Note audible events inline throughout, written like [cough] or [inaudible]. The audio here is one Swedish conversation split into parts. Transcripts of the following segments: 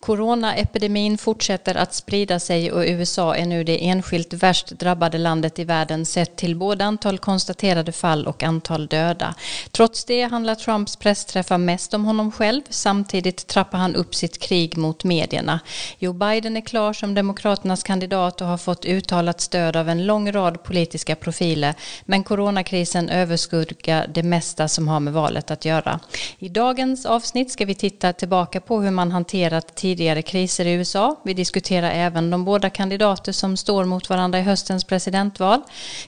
Coronaepidemin fortsätter att sprida sig och USA är nu det enskilt värst drabbade landet i världen sett till både antal konstaterade fall och antal döda. Trots det handlar Trumps pressträffar mest om honom själv. Samtidigt trappar han upp sitt krig mot medierna. Joe Biden är klar som Demokraternas kandidat och har fått uttalat stöd av en lång rad politiska profiler. Men coronakrisen överskuggar det mesta som har med valet att göra. I dagens avsnitt ska vi titta tillbaka på hur man hanterat tidigare kriser i USA. Vi diskuterar även de båda kandidater som står mot varandra i höstens presidentval.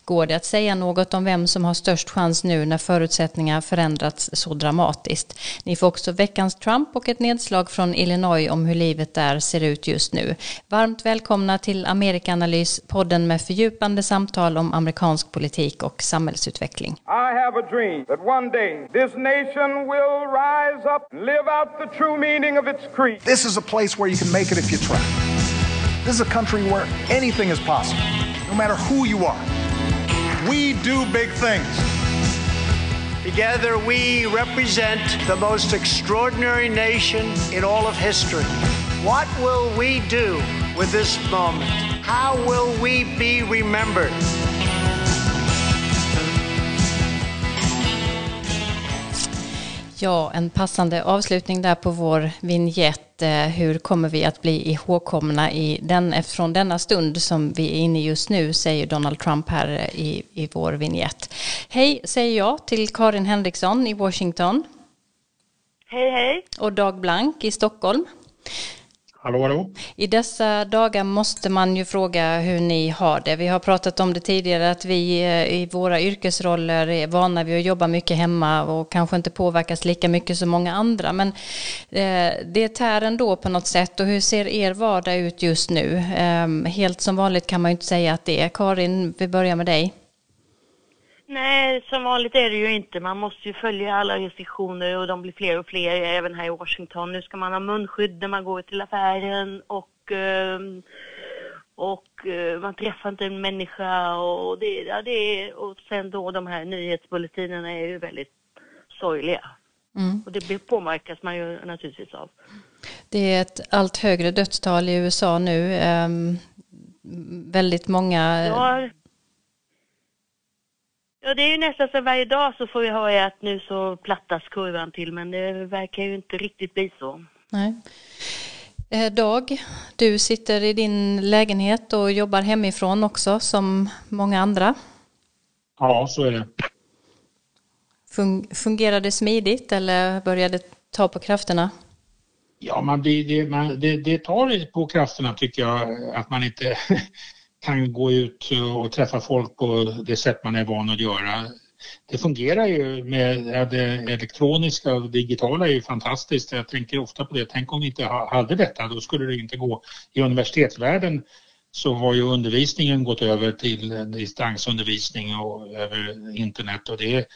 Går det att säga något om vem som har störst chans nu när förutsättningar förändrats så dramatiskt? Ni får också veckans Trump och ett nedslag från Illinois om hur livet där ser ut just nu. Varmt välkomna till Amerikanalys, podden med fördjupande samtal om amerikansk politik och samhällsutveckling. I have a dream that one day this nation will rise up and live out the true meaning of its creed. This is a place where you can make it if you try. This is a country where anything is possible, no matter who you are. We do big things. Together, we represent the most extraordinary nation in all of history. What will we do with this moment? How will we be remembered? Ja, en passande avslutning där på vår vignett. Eh, hur kommer vi att bli ihågkomna i den, från denna stund som vi är inne i just nu, säger Donald Trump här eh, i, i vår vignett. Hej, säger jag till Karin Henriksson i Washington. Hej, hej. Och Dag Blank i Stockholm. Hallå, hallå. I dessa dagar måste man ju fråga hur ni har det. Vi har pratat om det tidigare att vi eh, i våra yrkesroller är vana vid att jobba mycket hemma och kanske inte påverkas lika mycket som många andra. Men eh, det tär ändå på något sätt. Och hur ser er vardag ut just nu? Eh, helt som vanligt kan man ju inte säga att det är. Karin, vi börjar med dig. Nej, som vanligt är det ju inte. Man måste ju följa alla restriktioner och de blir fler och fler även här i Washington. Nu ska man ha munskydd när man går till affären och, ehm, och eh, man träffar inte en människa och, det, ja, det är, och sen då de här nyhetsbulletinerna är ju väldigt sorgliga. Mm. Och det påverkas man ju naturligtvis av. Det är ett allt högre dödstal i USA nu. Um, väldigt många... Ja, Ja, det är ju nästan så varje dag så får vi höra att nu så plattas kurvan till, men det verkar ju inte riktigt bli så. Nej. Eh, Dag, du sitter i din lägenhet och jobbar hemifrån också som många andra. Ja, så är det. fungerar det smidigt eller börjar det ta på krafterna? Ja, man blir, det, man, det, det tar på krafterna tycker jag att man inte kan gå ut och träffa folk på det sätt man är van att göra. Det fungerar ju med det elektroniska och digitala är ju fantastiskt. Jag tänker ofta på det. Tänk om vi inte hade detta, då skulle det inte gå. I universitetsvärlden så har ju undervisningen gått över till distansundervisning och över internet och det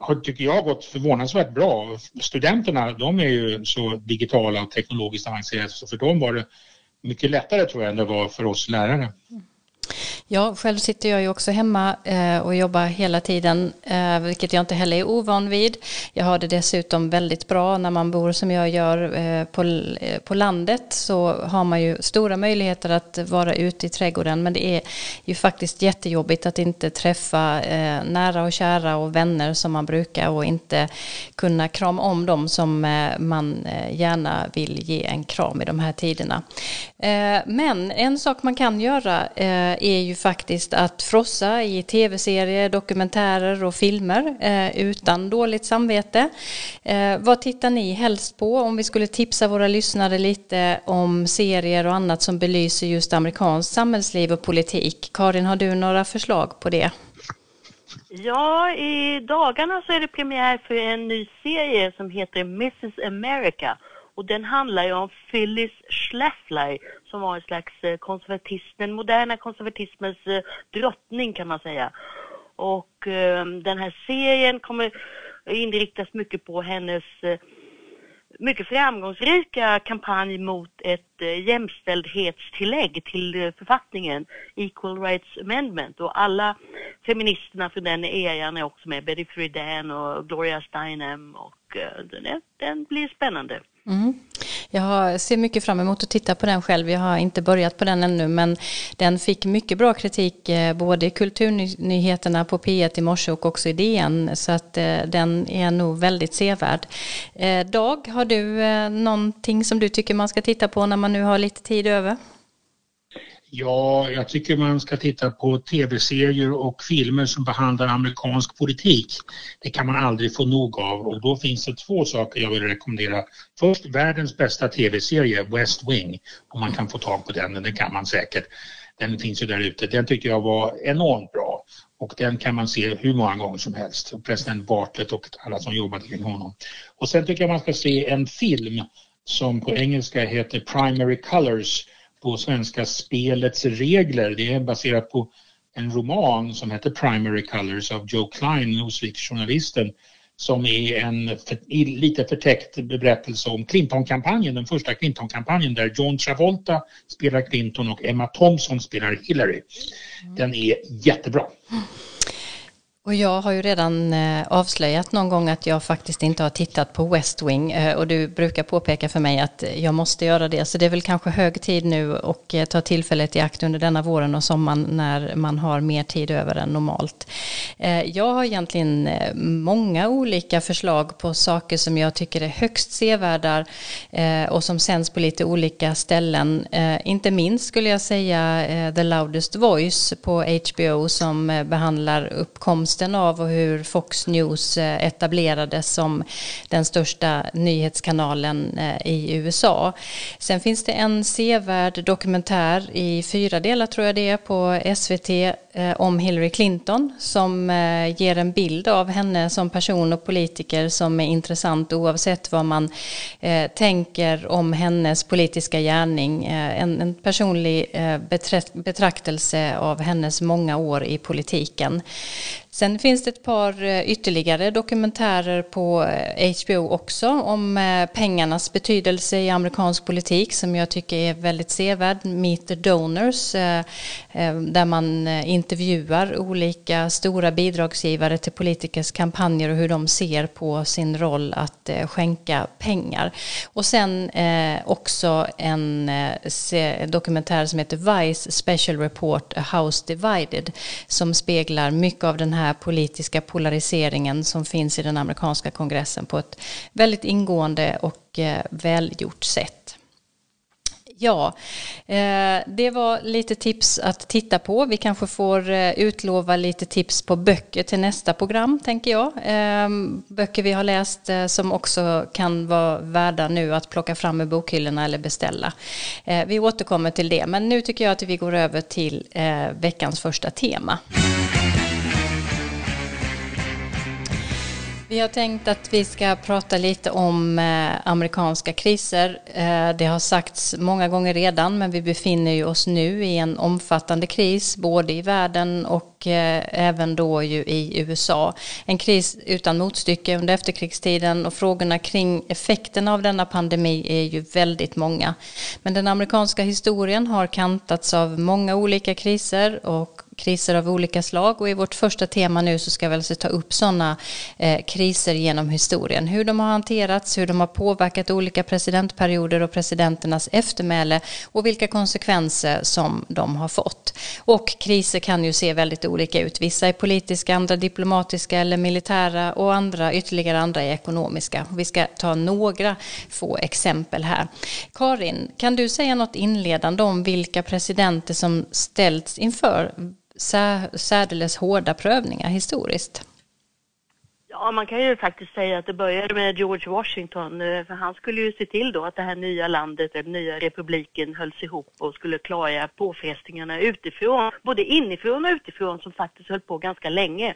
har, tycker jag, gått förvånansvärt bra. Studenterna, de är ju så digitala och teknologiskt avancerade så för dem var det mycket lättare tror jag än det var för oss lärare. Mm. Ja, själv sitter jag ju också hemma eh, och jobbar hela tiden, eh, vilket jag inte heller är ovan vid. Jag har det dessutom väldigt bra när man bor som jag gör eh, på, på landet så har man ju stora möjligheter att vara ute i trädgården men det är ju faktiskt jättejobbigt att inte träffa nära och kära och vänner som man brukar och inte kunna krama om dem som man gärna vill ge en kram i de här tiderna. men en sak man kan göra Eh, är ju faktiskt att frossa i tv-serier, dokumentärer och filmer eh, utan dåligt samvete. Eh, vad tittar ni helst på om vi skulle tipsa våra lyssnare lite om serier och annat som belyser just amerikanskt samhällsliv och politik? Karin, har du några förslag på det? Ja, i dagarna så är det premiär för en ny serie som heter Mrs America och den handlar ju om Phyllis Schleffler som var en slags eh, konservatism, den moderna konservatismens eh, drottning kan man säga. Och eh, den här serien kommer inriktas mycket på hennes eh, mycket framgångsrika kampanj mot ett eh, jämställdhetstillägg till eh, författningen, Equal Rights Amendment. Och alla feministerna från den eran är också med, Betty Friedan och Gloria Steinem och eh, den, är, den blir spännande. Mm. Jag ser mycket fram emot att titta på den själv. Jag har inte börjat på den ännu men den fick mycket bra kritik eh, både i kulturnyheterna på P1 i morse och också i DN så att eh, den är nog väldigt sevärd. Eh, Dag, har du någonting som du tycker man ska titta på när man nu har lite tid över? Ja, jag tycker man ska titta på tv-serier och filmer som behandlar amerikansk politik. Det kan man aldrig få nog av och då finns det två saker jag vill rekommendera. Först världens bästa tv-serie, West Wing, om man kan få tag på den, det kan man säkert. Den finns ju där ute. Den tyckte jag var enormt bra och den kan man se hur många gånger som helst. President Bartlett och alla som jobbade kring honom. Och sen tycker jag man ska se en film som på engelska heter Primary Colors på svenska Spelets regler. Det är baserat på en roman som heter Primary Colors av Joe Klein, Newsweek-journalisten som är en för, lite förtäckt berättelse om Clinton-kampanjen, den första Clinton-kampanjen där John Travolta spelar Clinton och Emma Thompson spelar Hillary. Den är jättebra. Och jag har ju redan eh, avslöjat någon gång att jag faktiskt inte har tittat på West Wing eh, och du brukar påpeka för mig att jag måste göra det. Så det är väl kanske hög tid nu och eh, ta tillfället i akt under denna våren och sommaren när man har mer tid över än normalt. Jag har egentligen många olika förslag på saker som jag tycker är högst sevärda och som sänds på lite olika ställen. Inte minst skulle jag säga The Loudest Voice på HBO som behandlar uppkomst konsten av och hur Fox News eh, etablerades som den största nyhetskanalen eh, i USA. Sen finns det en sevärd dokumentär i fyra delar tror jag det är på SVT eh, om Hillary Clinton som ger en bild av henne som person och politiker som är intressant oavsett vad man tänker om hennes politiska gärning. En, en personlig betraktelse av hennes många år i politiken. Sen finns det ett par eh, ytterligare dokumentärer på eh, HBO också om eh, pengarnas betydelse i amerikansk politik som jag tycker är väldigt sevärd. Meet the Donors där man intervjuar olika stora bidragsgivare till politikers kampanjer och hur de ser på sin roll att skänka pengar. Och sen också en dokumentär som heter Vice Special Report A House Divided som speglar mycket av den här här politiska polariseringen som finns i den amerikanska kongressen på ett väldigt ingående och eh, välgjort sätt. Ja, eh, det var lite tips att titta på. Vi kanske får eh, utlova lite tips på böcker till nästa program, tänker jag. Böcker vi har läst som också kan vara värda nu att plocka fram ur bokhyllorna eller beställa. Vi återkommer till det, men nu tycker jag att vi går över till veckans första tema. Vi har tänkt att vi ska prata lite om eh, amerikanska kriser. Eh, det har sagts många gånger redan, men vi befinner oss nu i en omfattande kris, både i världen och eh, även då ju i USA. En kris utan motstycke under efterkrigstiden och frågorna kring effekterna av denna pandemi är ju väldigt många. Men den amerikanska historien har kantats av många olika kriser och kriser av olika slag och i vårt första tema nu så ska vi alltså ta upp sådana eh, kriser genom historien. Hur de har hanterats, hur de har påverkat olika presidentperioder och presidenternas eftermäle och vilka konsekvenser som de har fått. Och kriser kan ju se väldigt olika ut. Vissa är politiska, andra diplomatiska eller militära och andra ytterligare andra är ekonomiska. Vi ska ta några få exempel här. Karin, kan du säga något inledande om vilka presidenter som ställts inför särdeles hårda prövningar historiskt? Ja, man kan ju faktiskt säga att det började med George Washington, eh, för han skulle ju se till då att det här nya landet, den nya republiken hölls ihop och skulle klara påfrestningarna utifrån, både inifrån och utifrån som faktiskt höll på ganska länge.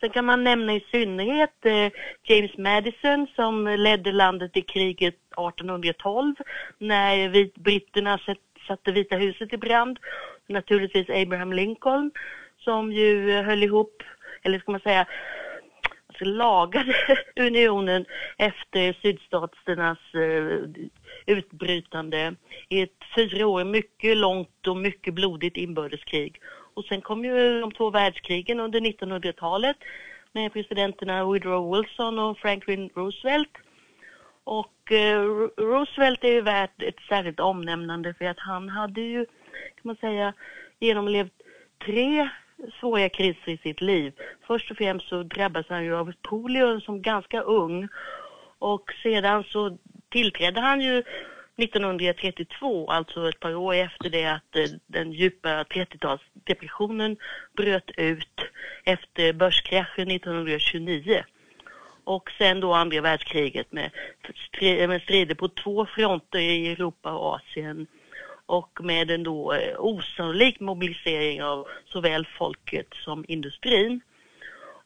Sen kan man nämna i synnerhet eh, James Madison som ledde landet i kriget 1812 när britterna satte Vita huset i brand naturligtvis Abraham Lincoln som ju höll ihop, eller ska man säga, alltså lagade [laughs] unionen efter sydstaternas eh, utbrytande i ett fyra år mycket långt och mycket blodigt inbördeskrig. Och sen kom ju de två världskrigen under 1900-talet med presidenterna Woodrow Wilson och Franklin Roosevelt. Och eh, Roosevelt är ju värt ett särskilt omnämnande för att han hade ju, kan man säga, genomlevt tre svåra kriser i sitt liv. Först och främst så drabbades han ju av polio som ganska ung och sedan så tillträdde han ju 1932, alltså ett par år efter det att eh, den djupa 30-talsdepressionen bröt ut efter börskraschen 1929. Och sen då andra världskriget med strider på två fronter i Europa och Asien och med en då eh, osannolik mobilisering av såväl folket som industrin.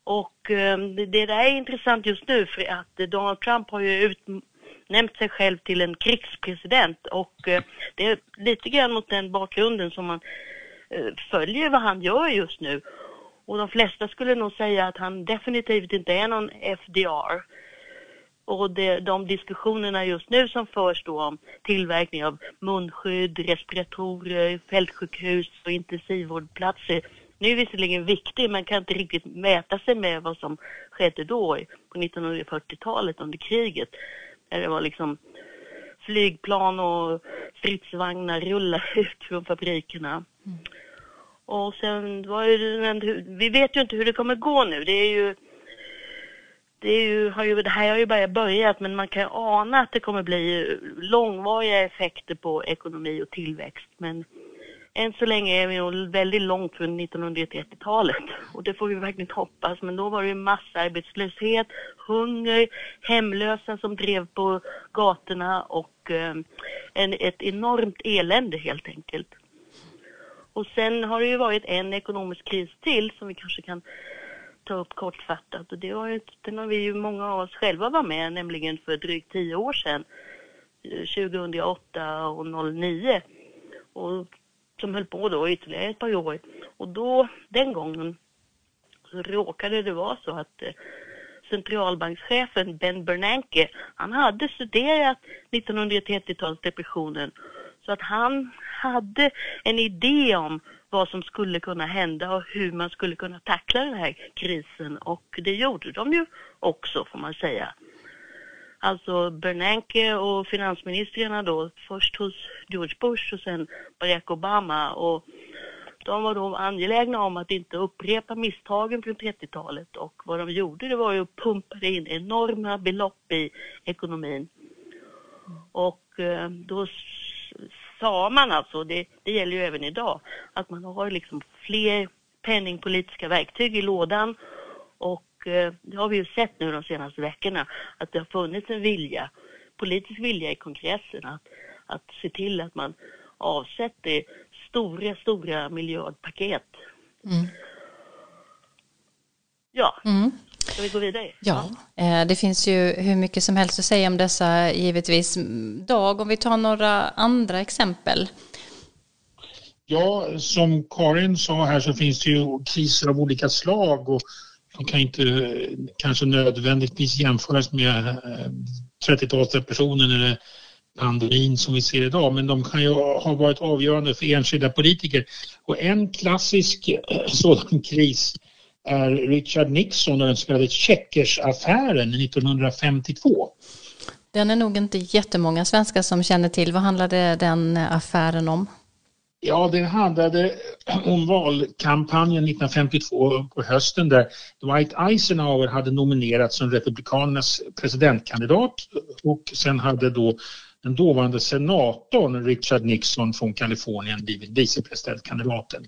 Och eh, det där är intressant just nu för att Donald Trump har ju utnämnt sig själv till en krigspresident och eh, det är lite grann mot den bakgrunden som man följer vad han gör just nu. Och de flesta skulle nog säga att han definitivt inte är någon FDR. Och det, de diskussionerna just nu som förs då om tillverkning av munskydd, respiratorer, fältsjukhus och intensivvårdplatser nu är visserligen viktig men kan inte riktigt mäta sig med vad som skedde då på 1940-talet under kriget. Där det var liksom flygplan och stridsvagnar rullade [laughs] ut från fabrikerna. Mm. Och sen var det, vi vet ju inte hur det kommer gå nu. Det är ju, det, är ju, har ju, det här har ju bara börjat men man kan ana att det kommer bli långvariga effekter på ekonomi och tillväxt. Men än så länge är vi nog väldigt långt från 1930-talet och det får vi verkligen hoppas. Men då var det ju massarbetslöshet, hunger, hemlösa som drev på gatorna och eh, en, ett enormt elände helt enkelt. Och sen har det ju varit en ekonomisk kris till som vi kanske kan ta upp kortfattat och det var ju, den har vi ju många av oss själva var med, nämligen för drygt tio år sedan, 2008 och 2009. Och som höll på då ytterligare ett par år. Och då, den gången, så råkade det vara så att eh, centralbankschefen Ben Bernanke, han hade studerat 1930-talsdepressionen så att han hade en idé om vad som skulle kunna hända och hur man skulle kunna tackla den här krisen och det gjorde de ju också får man säga. Alltså Bernanke och finansministrarna då, först hos George Bush och sen Barack Obama och de var då angelägna om att inte upprepa misstagen från 30-talet och vad de gjorde det var ju att pumpa in enorma belopp i ekonomin. Och eh, då sa man alltså, det, det gäller ju även idag, att man har liksom fler penningpolitiska verktyg i lådan och eh, det har vi ju sett nu de senaste veckorna att det har funnits en vilja, politisk vilja i kongressen att, att se till att man avsätter stora, stora miljardpaket. Mm. Ja. Mm. Ska vi gå vidare? Ja, ja, eh, det finns ju hur mycket som helst att säga om dessa givetvis. Dag, om vi tar några andra exempel. Ja, som Karin sa här så finns det ju kriser av olika slag och de kan inte kanske nödvändigtvis jämföras med 30-talsdepressionen eh, eller pandemin som vi ser idag, men de kan ju ha varit avgörande för enskilda politiker. Och en klassisk eh, sådan kris är Richard Nixon och den så kallade Checkers-affären 1952. Den är nog inte jättemånga svenskar som känner till. Vad handlade den affären om? Ja, den handlade om valkampanjen 1952 på hösten där Dwight Eisenhower hade nominerats som Republikanernas presidentkandidat och sen hade då den dåvarande senatorn Richard Nixon från Kalifornien blivit vicepresidentkandidaten.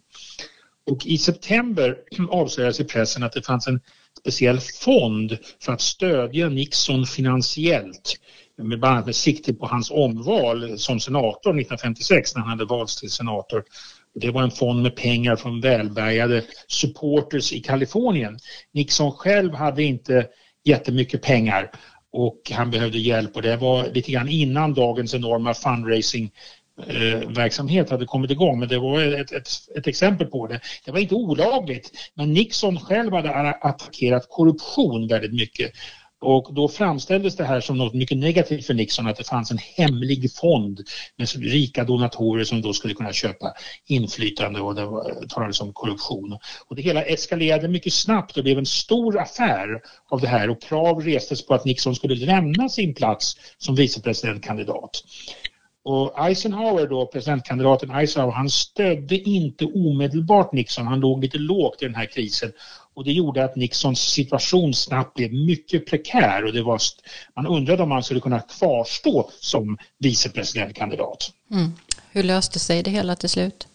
Och i september avslöjades i pressen att det fanns en speciell fond för att stödja Nixon finansiellt med bland annat med sikte på hans omval som senator 1956 när han hade valts till senator. Det var en fond med pengar från välbärgade supporters i Kalifornien. Nixon själv hade inte jättemycket pengar och han behövde hjälp och det var lite grann innan dagens enorma fundraising Eh, verksamhet hade kommit igång men det var ett, ett, ett, exempel på det. Det var inte olagligt men Nixon själv hade attackerat korruption väldigt mycket Och då framställdes det här som något mycket negativt för Nixon att det fanns en hemlig fond med rika donatorer som då skulle kunna köpa inflytande och det talades om korruption. Och det hela eskalerade mycket snabbt och blev en stor affär av det här och krav restes på att Nixon skulle lämna sin plats som vicepresidentkandidat. Och Eisenhower då, presidentkandidaten Eisenhower, han stödde inte omedelbart Nixon, han låg lite lågt i den här krisen och det gjorde att Nixons situation snabbt blev mycket prekär och det var, man undrade om han skulle kunna kvarstå som vicepresidentkandidat. Mm. Hur löste sig det hela till slut?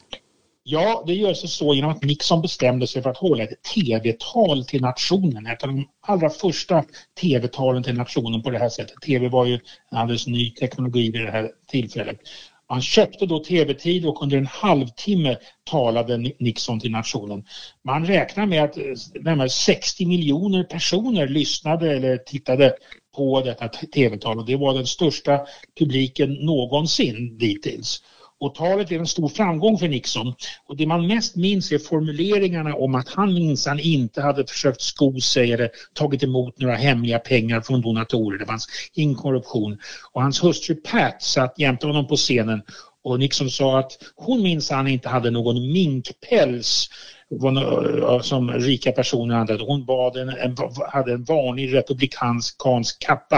Ja, det gör sig så genom att Nixon bestämde sig för att hålla ett tv-tal till nationen. Ett av de allra första tv-talen till nationen på det här sättet. Tv var ju en alldeles ny teknologi vid det här tillfället. Han köpte då tv-tid och under en halvtimme talade Nixon till nationen. Man räknar med att eh, närmare 60 miljoner personer lyssnade eller tittade på detta tv-tal och det var den största publiken någonsin dittills. Och talet är en stor framgång för Nixon. Och det man mest minns är formuleringarna om att han minsann inte hade försökt sko sig eller tagit emot några hemliga pengar från donatorer. Det fanns ingen korruption. Och hans hustru Pat satt jämte honom på scenen och Nixon sa att hon minsann inte hade någon minkpäls som rika personer hade. Hon bad en, en, hade en vanlig republikansk kappa,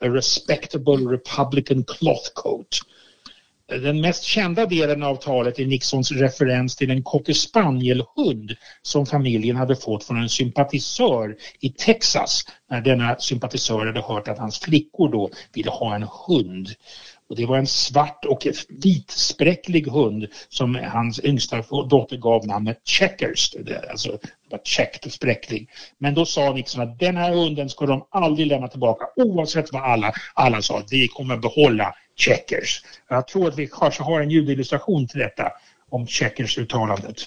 a respectable republican cloth coat. Den mest kända delen av talet är Nixons referens till en cocker som familjen hade fått från en sympatisör i Texas när denna sympatisör hade hört att hans flickor då ville ha en hund. Och det var en svart och vitspräcklig hund som hans yngsta dotter gav namnet Checkers. Alltså det var checkt och spräcklig. Men då sa Nixon att den här hunden ska de aldrig lämna tillbaka oavsett vad alla, alla sa. Vi kommer behålla Checkers. Jag tror att vi kanske har en ljudillustration till detta om Checkers-uttalandet.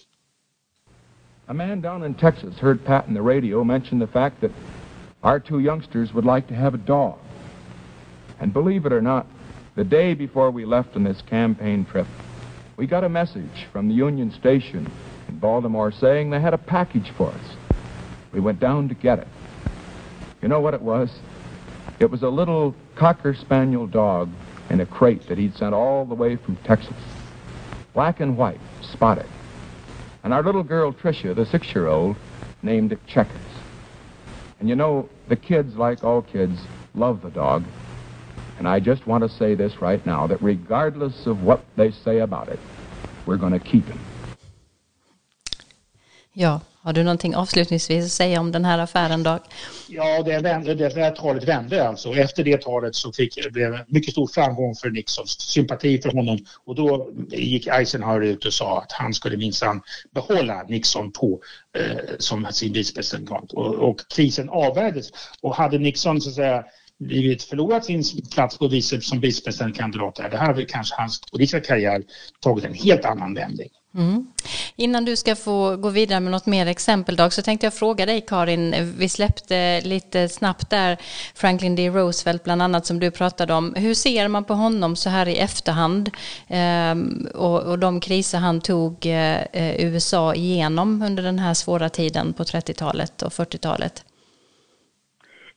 A man down in Texas heard Pat in the radio mention the fact that our two youngsters would like to have a dog. And believe it or not, the day before we left on this campaign trip, we got a message from the Union Station in Baltimore saying they had a package for us. We went down to get it. You know what it was? It was a little Cocker Spaniel dog in a crate that he'd sent all the way from Texas. Black and white, spotted. And our little girl, Tricia, the six-year-old, named it Checkers. And you know, the kids, like all kids, love the dog. And I just want to say this right now, that regardless of what they say about it, we're going to keep him. Ja, har du någonting avslutningsvis att säga om den här affären Dag? Ja, det, vände, det här talet vände alltså. Efter det talet så fick det mycket stor framgång för Nixons sympati för honom och då gick Eisenhower ut och sa att han skulle minsann behålla Nixon på eh, som sin vicepresident och, och krisen avvärjdes. Och hade Nixon så att säga blivit förlorat sin plats på vice, som vicepresidentkandidat där, det hade kanske hans politiska karriär tagit en helt annan vändning. Mm. Innan du ska få gå vidare med något mer exempeldag så tänkte jag fråga dig Karin, vi släppte lite snabbt där Franklin D. Roosevelt bland annat som du pratade om. Hur ser man på honom så här i efterhand eh, och, och, de kriser han tog eh, eh, USA igenom under den här svåra tiden på 30-talet och 40-talet?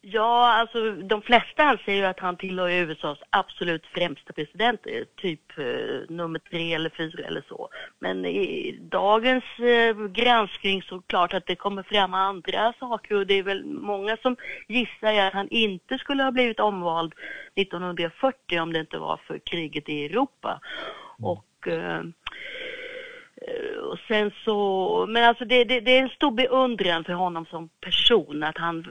Ja, alltså de flesta anser ju att han tillhör USAs absolut främsta president, eh, typ eh, nummer tre eller fyra eller så. Men i dagens eh, granskning så klart att det kommer fram andra saker och det är väl många som gissar att han inte skulle ha blivit omvald 1940 om det inte var för kriget i Europa. Mm. Och Eh, och sen så, men alltså det, det, det, är en stor beundran för honom som person att han,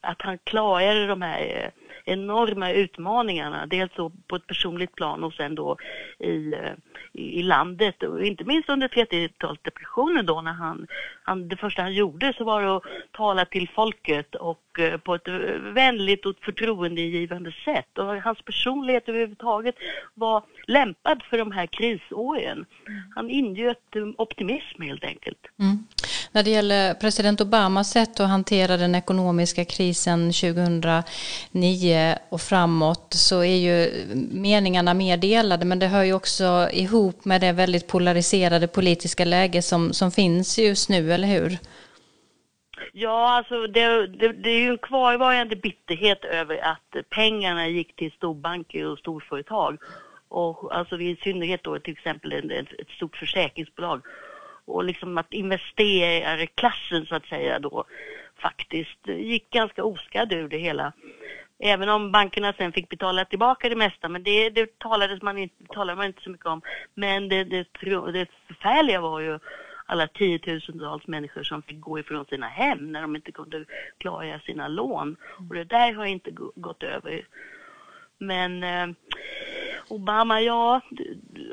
att han klarade de här eh, enorma utmaningarna. Dels på ett personligt plan och sen då i, eh, i, i landet. Och inte minst under 30-talsdepressionen då när han, han, det första han gjorde så var det att tala till folket och eh, på ett vänligt och förtroendegivande sätt. Och hans personlighet överhuvudtaget var lämpad för de här krisåren. Han ingöt optimism helt enkelt. Mm. När det gäller president Obamas sätt att hantera den ekonomiska krisen 2009 och framåt så är ju meningarna mer delade men det hör ju också ihop ihop med det väldigt polariserade politiska läge som, som finns just nu, eller hur? Ja, alltså det, det, det är ju en kvarvarande bitterhet över att pengarna gick till storbanker och storföretag. Och alltså i synnerhet då till exempel ett, ett stort försäkringsbolag. Och liksom att investerarklassen så att säga då faktiskt gick ganska oskadd ur det hela. Även om bankerna sen fick betala tillbaka det mesta, men det, det talades man inte, talade man inte så mycket om. Men det, det, det förfärliga var ju alla tiotusentals människor som fick gå ifrån sina hem när de inte kunde klara sina lån. Och det där har inte gått över. Men eh, Obama, ja,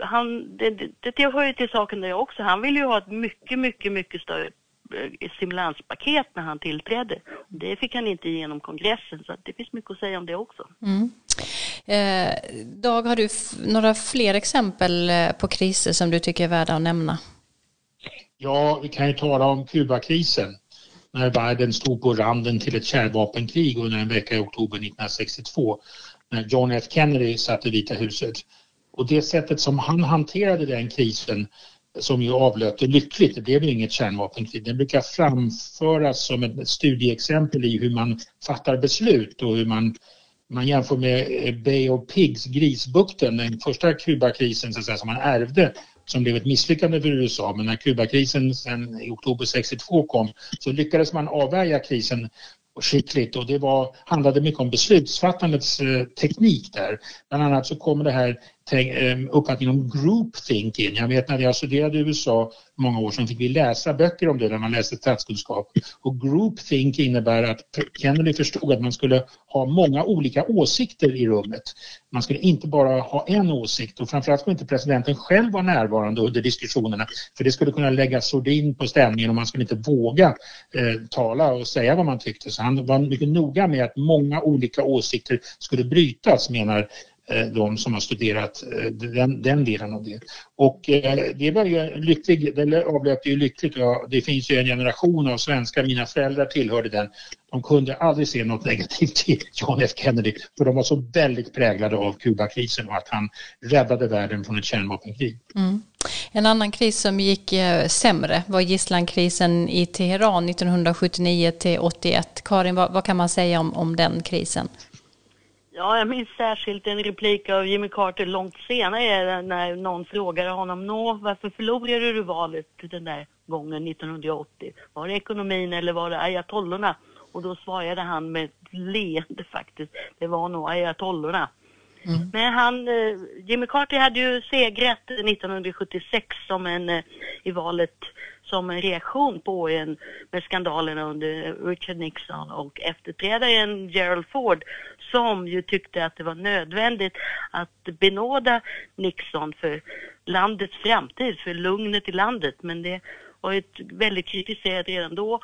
han, det, det, det hör ju till saken det också. Han vill ju ha ett mycket, mycket, mycket större stimulanspaket när han tillträdde. Det fick han inte igenom kongressen så det finns mycket att säga om det också. Mm. Eh, Dag, har du några fler exempel eh, på kriser som du tycker är värda att nämna? Ja, vi kan ju tala om Kubakrisen när världen stod på randen till ett kärnvapenkrig under en vecka i oktober 1962 när John F Kennedy satt i Vita huset. Och det sättet som han hanterade den krisen som ju avlöpte lyckligt, det blev ju inget kärnvapenkrig. Den brukar framföras som ett studieexempel i hur man fattar beslut och hur man man jämför med eh, Bay of Pigs, Grisbukten, den första Kubakrisen så att säga, som man ärvde som blev ett misslyckande för USA. Men när Kubakrisen sen i oktober 62 kom så lyckades man avvärja krisen skickligt och det var, handlade mycket om beslutsfattandets eh, teknik där. Bland annat så kommer det här Ehm, uppfattning om group thinking. Jag vet när jag studerade i USA många år sedan fick vi läsa böcker om det när man läste statskunskap. Och group thinking innebär att Kennedy förstod att man skulle ha många olika åsikter i rummet. Man skulle inte bara ha en åsikt och framförallt skulle inte presidenten själv vara närvarande under diskussionerna för det skulle kunna lägga sordin på stämningen och man skulle inte våga eh, tala och säga vad man tyckte. Så han var mycket noga med att många olika åsikter skulle brytas menar Eh, de som har studerat eh, den, den delen av det. Och eh, det var ju lyckligt, det avlöpte ju lyckligt. Ja, det finns ju en generation av svenskar, mina föräldrar tillhörde den. De kunde aldrig se något negativt till John F Kennedy för de var så väldigt präglade av Kubakrisen och att han räddade världen från ett kärnvapenkrig. Mm. En annan kris som gick sämre var gisslankrisen i Teheran 1979 till 81. Karin, vad, vad, kan man säga om, om den krisen? Ja, jag minns särskilt en replik av Jimmy Carter långt senare när någon frågade honom, Nå, varför förlorade du valet den där gången 1980? Var det ekonomin eller var det ayatollorna? Och då svarade han med ett leende faktiskt, det var nog ayatollorna. Mm. Men han, eh, Jimmy Carter hade ju segrat 1976 som en, eh, i valet som en reaktion på en med skandalerna under Richard Nixon och efterträdaren Gerald Ford som ju tyckte att det var nödvändigt att benåda Nixon för landets framtid, för lugnet i landet. Men det var ju väldigt kritiserat redan då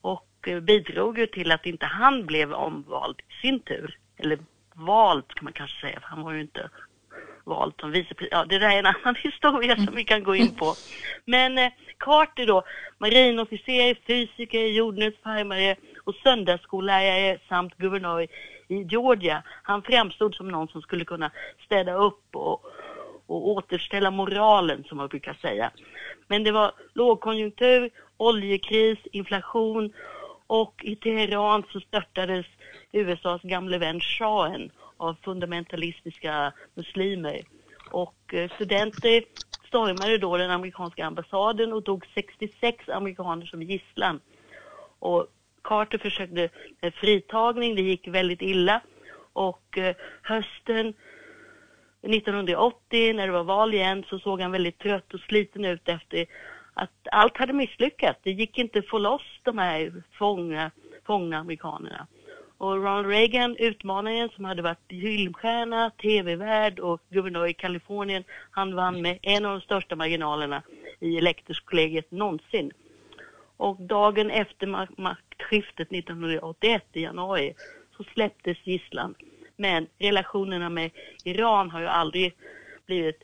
och bidrog ju till att inte han blev omvald i sin tur. Eller vald kan man kanske säga, för han var ju inte vald som vicepresident. Ja, det där är en annan [laughs] historia som vi kan gå in på. Men eh, Carter då, marinofficer, fysiker, jordnötsfarmare och söndagsskollärare samt guvernör i Georgia. Han framstod som någon som skulle kunna städa upp och, och återställa moralen som man brukar säga. Men det var lågkonjunktur, oljekris, inflation och i Teheran så störtades USAs gamle vän shahen av fundamentalistiska muslimer. Och eh, studenter stormade då den amerikanska ambassaden och tog 66 amerikaner som gisslan. Och Carter försökte med fritagning, det gick väldigt illa. Och eh, hösten 1980 när det var val igen så såg han väldigt trött och sliten ut efter att allt hade misslyckats. Det gick inte att få loss de här fångna, fångna amerikanerna. Och Ronald Reagan, utmanaren som hade varit filmstjärna, tv-värd och guvernör i Kalifornien, han vann med en av de största marginalerna i elektorskollegiet någonsin. Och dagen efter maktskiftet 1981 i januari så släpptes gisslan. Men relationerna med Iran har ju aldrig blivit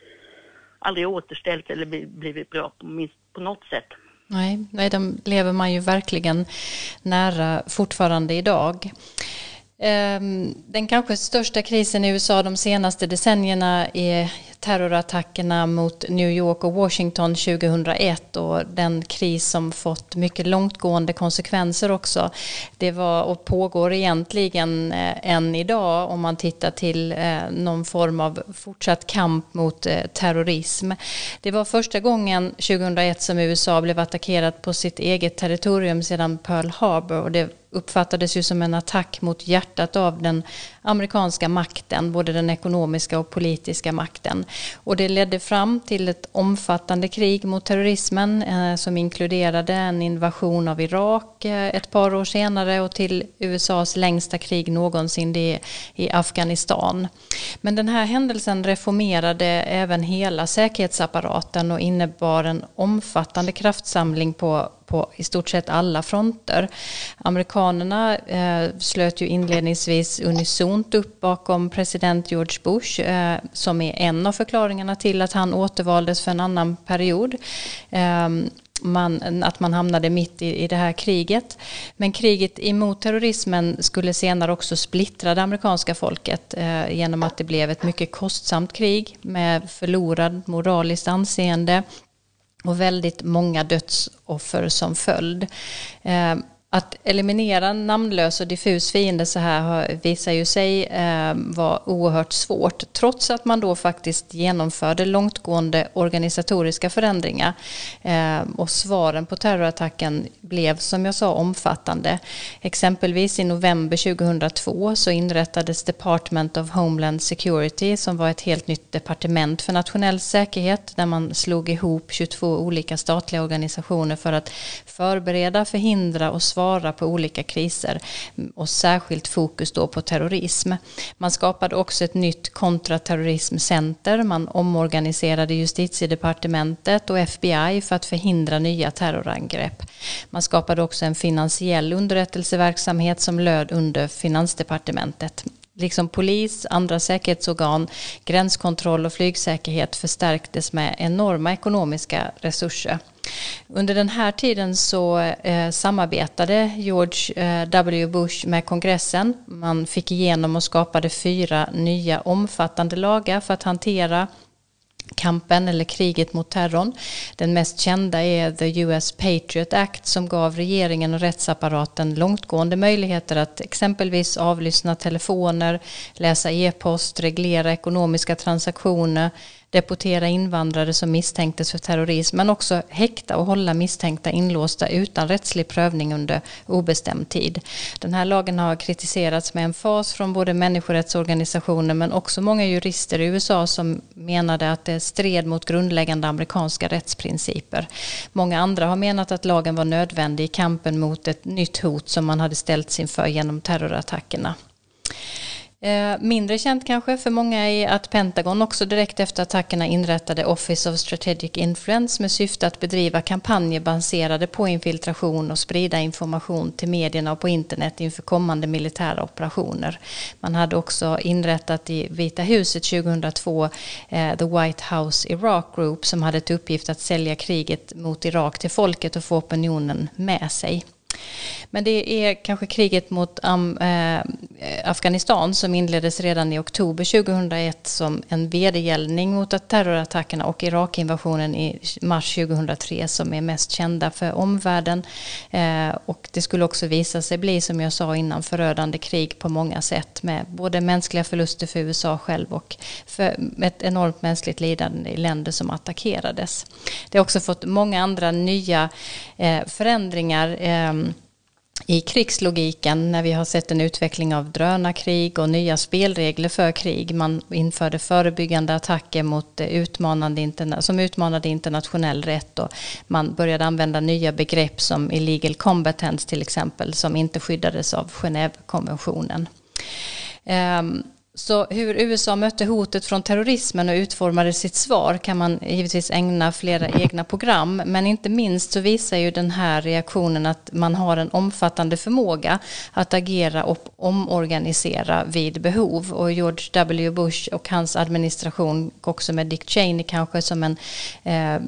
aldrig återställt eller blivit bra på, minst, på något sätt. Nej, nej, de lever man ju verkligen nära fortfarande idag. Ehm, den kanske största krisen i USA de senaste decennierna är terrorattackerna mot New York och Washington 2001 och den kris som fått mycket långtgående konsekvenser också. Det var och pågår egentligen eh, än idag om man tittar till eh, någon form av fortsatt kamp mot eh, terrorism. Det var första gången 2001 som USA blev attackerat på sitt eget territorium sedan Pearl Harbor och det uppfattades ju som en attack mot hjärtat av den amerikanska makten, både den ekonomiska och politiska makten. Och det ledde fram till ett omfattande krig mot terrorismen eh, som inkluderade en invasion av Irak eh, ett par år senare och till USAs längsta krig någonsin det i Afghanistan. Men den här händelsen reformerade även hela säkerhetsapparaten och innebar en omfattande kraftsamling på på i stort sett alla fronter. Amerikanerna eh, slöt ju inledningsvis unisont upp bakom president George Bush eh, som är en av förklaringarna till att han återvaldes för en annan period. Eh, man, att man hamnade mitt i, i det här kriget. Men kriget emot terrorismen skulle senare också splittra det amerikanska folket eh, genom att det blev ett mycket kostsamt krig med förlorad moraliskt anseende och väldigt många dödsoffer som följd. Eh, att eliminera namnlös och diffus fiende så här visar ju sig eh, vara oerhört svårt trots att man då faktiskt genomförde långtgående organisatoriska förändringar. Eh, och svaren på terrorattacken blev som jag sa omfattande. Exempelvis i november 2002 så inrättades Department of Homeland Security som var ett helt nytt departement för nationell säkerhet där man slog ihop 22 olika statliga organisationer för att förbereda, förhindra och svara svara på olika kriser och särskilt fokus då på terrorism. Man skapade också ett nytt kontraterrorismcenter, man omorganiserade justitiedepartementet och FBI för att förhindra nya terrorangrepp. Man skapade också en finansiell underrättelseverksamhet som löd under finansdepartementet liksom polis, andra säkerhetsorgan, gränskontroll och flygsäkerhet förstärktes med enorma ekonomiska resurser. Under den här tiden så eh, samarbetade George eh, W. Bush med kongressen. Man fick igenom och skapade fyra nya omfattande lagar för att hantera kampen eller kriget mot terrorn. Den mest kända är The US Patriot Act som gav regeringen och rättsapparaten långtgående möjligheter att exempelvis avlyssna telefoner, läsa e-post, reglera ekonomiska transaktioner, deportera invandrare som misstänktes för terrorism men också häkta och hålla misstänkta inlåsta utan rättslig prövning under obestämd tid. Den här lagen har kritiserats med en fas från både människorättsorganisationer men också många jurister i USA som menade att det stred mot grundläggande amerikanska rättsprinciper. Många andra har menat att lagen var nödvändig i kampen mot ett nytt hot som man hade ställts inför genom terrorattackerna. Eh, mindre känt kanske för många är att Pentagon också direkt efter attackerna inrättade Office of Strategic Influence med syfte att bedriva kampanjer baserade på infiltration och sprida information till medierna och på internet inför kommande militära operationer. Man hade också inrättat i Vita huset 2002 eh, The White House Iraq Group som hade till uppgift att sälja kriget mot Irak till folket och få opinionen med sig. Men det är kanske kriget mot eh, Afghanistan som inleddes redan i oktober 2001 som en vedergällning mot terrorattackerna och Irakinvasionen i mars 2003 som är mest kända för omvärlden. Eh, och det skulle också visa sig bli, som jag sa innan, förödande krig på många sätt med både mänskliga förluster för USA själv och för ett enormt mänskligt lidande i länder som attackerades. Det har också fått många andra nya eh, förändringar ehm, i krigslogiken när vi har sett en utveckling av drönarkrig och nya spelregler för krig. Man införde förebyggande attacker mot eh, utmanande som utmanade internationell rätt och man började använda nya begrepp som illegal combatants till exempel som inte skyddades av Genèvekonventionen. Ehm, så hur USA mötte hotet från terrorismen och utformade sitt svar kan man givetvis ägna flera egna program. Men inte minst så visar ju den här reaktionen att man har en omfattande förmåga att agera och omorganisera vid behov. Och George W. Bush och hans administration, också med Dick Cheney kanske som en eh,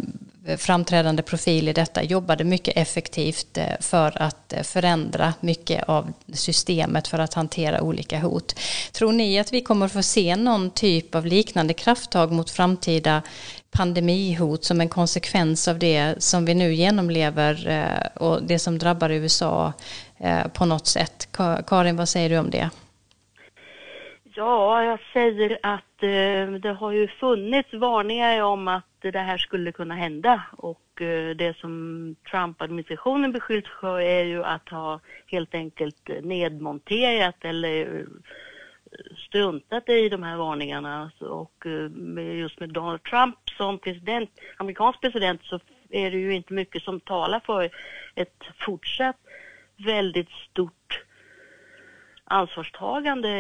framträdande profil i detta, jobbade mycket effektivt eh, för att eh, förändra mycket av systemet för att hantera olika hot. Tror ni att vi kommer få se någon typ av liknande krafttag mot framtida pandemihot som en konsekvens av det som vi nu genomlever eh, och det som drabbar USA på något sätt? Karin, vad säger du om det? Ja, jag säger att eh, det har ju funnits varningar om att det här skulle kunna hända. Och eh, det som Trump-administrationen beskylls för är ju att ha helt enkelt nedmonterat eller eh, struntat i de här varningarna. Alltså, och eh, just med Donald Trump som president, amerikansk president så är det ju inte mycket som talar för ett fortsatt väldigt stort ansvarstagande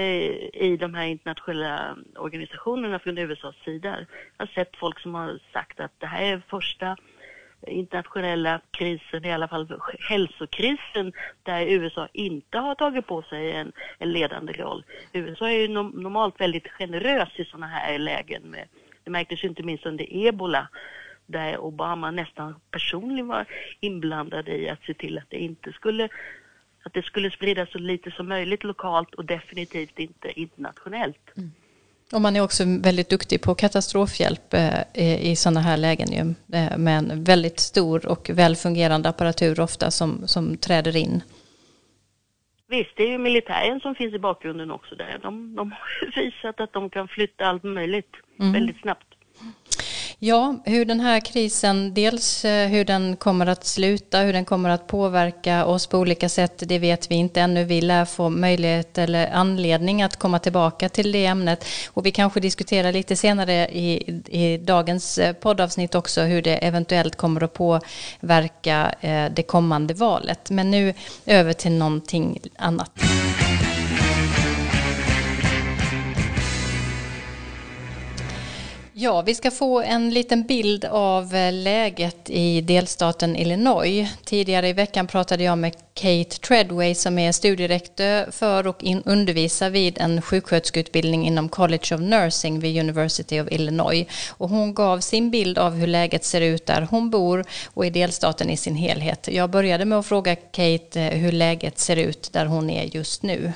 i de här internationella organisationerna från USAs sida. Jag har sett folk som har sagt att det här är första internationella krisen, i alla fall hälsokrisen, där USA inte har tagit på sig en, en ledande roll. USA är ju no normalt väldigt generös i sådana här lägen. Med, det märktes ju inte minst under ebola där Obama nästan personligen var inblandad i att se till att det inte skulle att det skulle spridas så lite som möjligt lokalt och definitivt inte internationellt. Mm. Och man är också väldigt duktig på katastrofhjälp eh, i sådana här lägen ju, eh, med en väldigt stor och välfungerande apparatur ofta som, som träder in. Visst, det är ju militären som finns i bakgrunden också där. De, de har [laughs] visat att de kan flytta allt möjligt mm. väldigt snabbt. Ja, hur den här krisen, dels eh, hur den kommer att sluta, hur den kommer att påverka oss på olika sätt, det vet vi inte ännu. Vi lär få möjlighet eller anledning att komma tillbaka till det ämnet. Och vi kanske diskuterar lite senare i, i dagens eh, poddavsnitt också hur det eventuellt kommer att påverka eh, det kommande valet. Men nu över till någonting annat. Ja, vi ska få en liten bild av eh, läget i delstaten Illinois. Tidigare i veckan pratade jag med Kate Treadway som är studierektor för och undervisar vid en sjuksköterskeutbildning inom College of Nursing vid University of Illinois. Och hon gav sin bild av hur läget ser ut där hon bor och i delstaten i sin helhet. Jag började med att fråga Kate eh, hur läget ser ut där hon är just nu.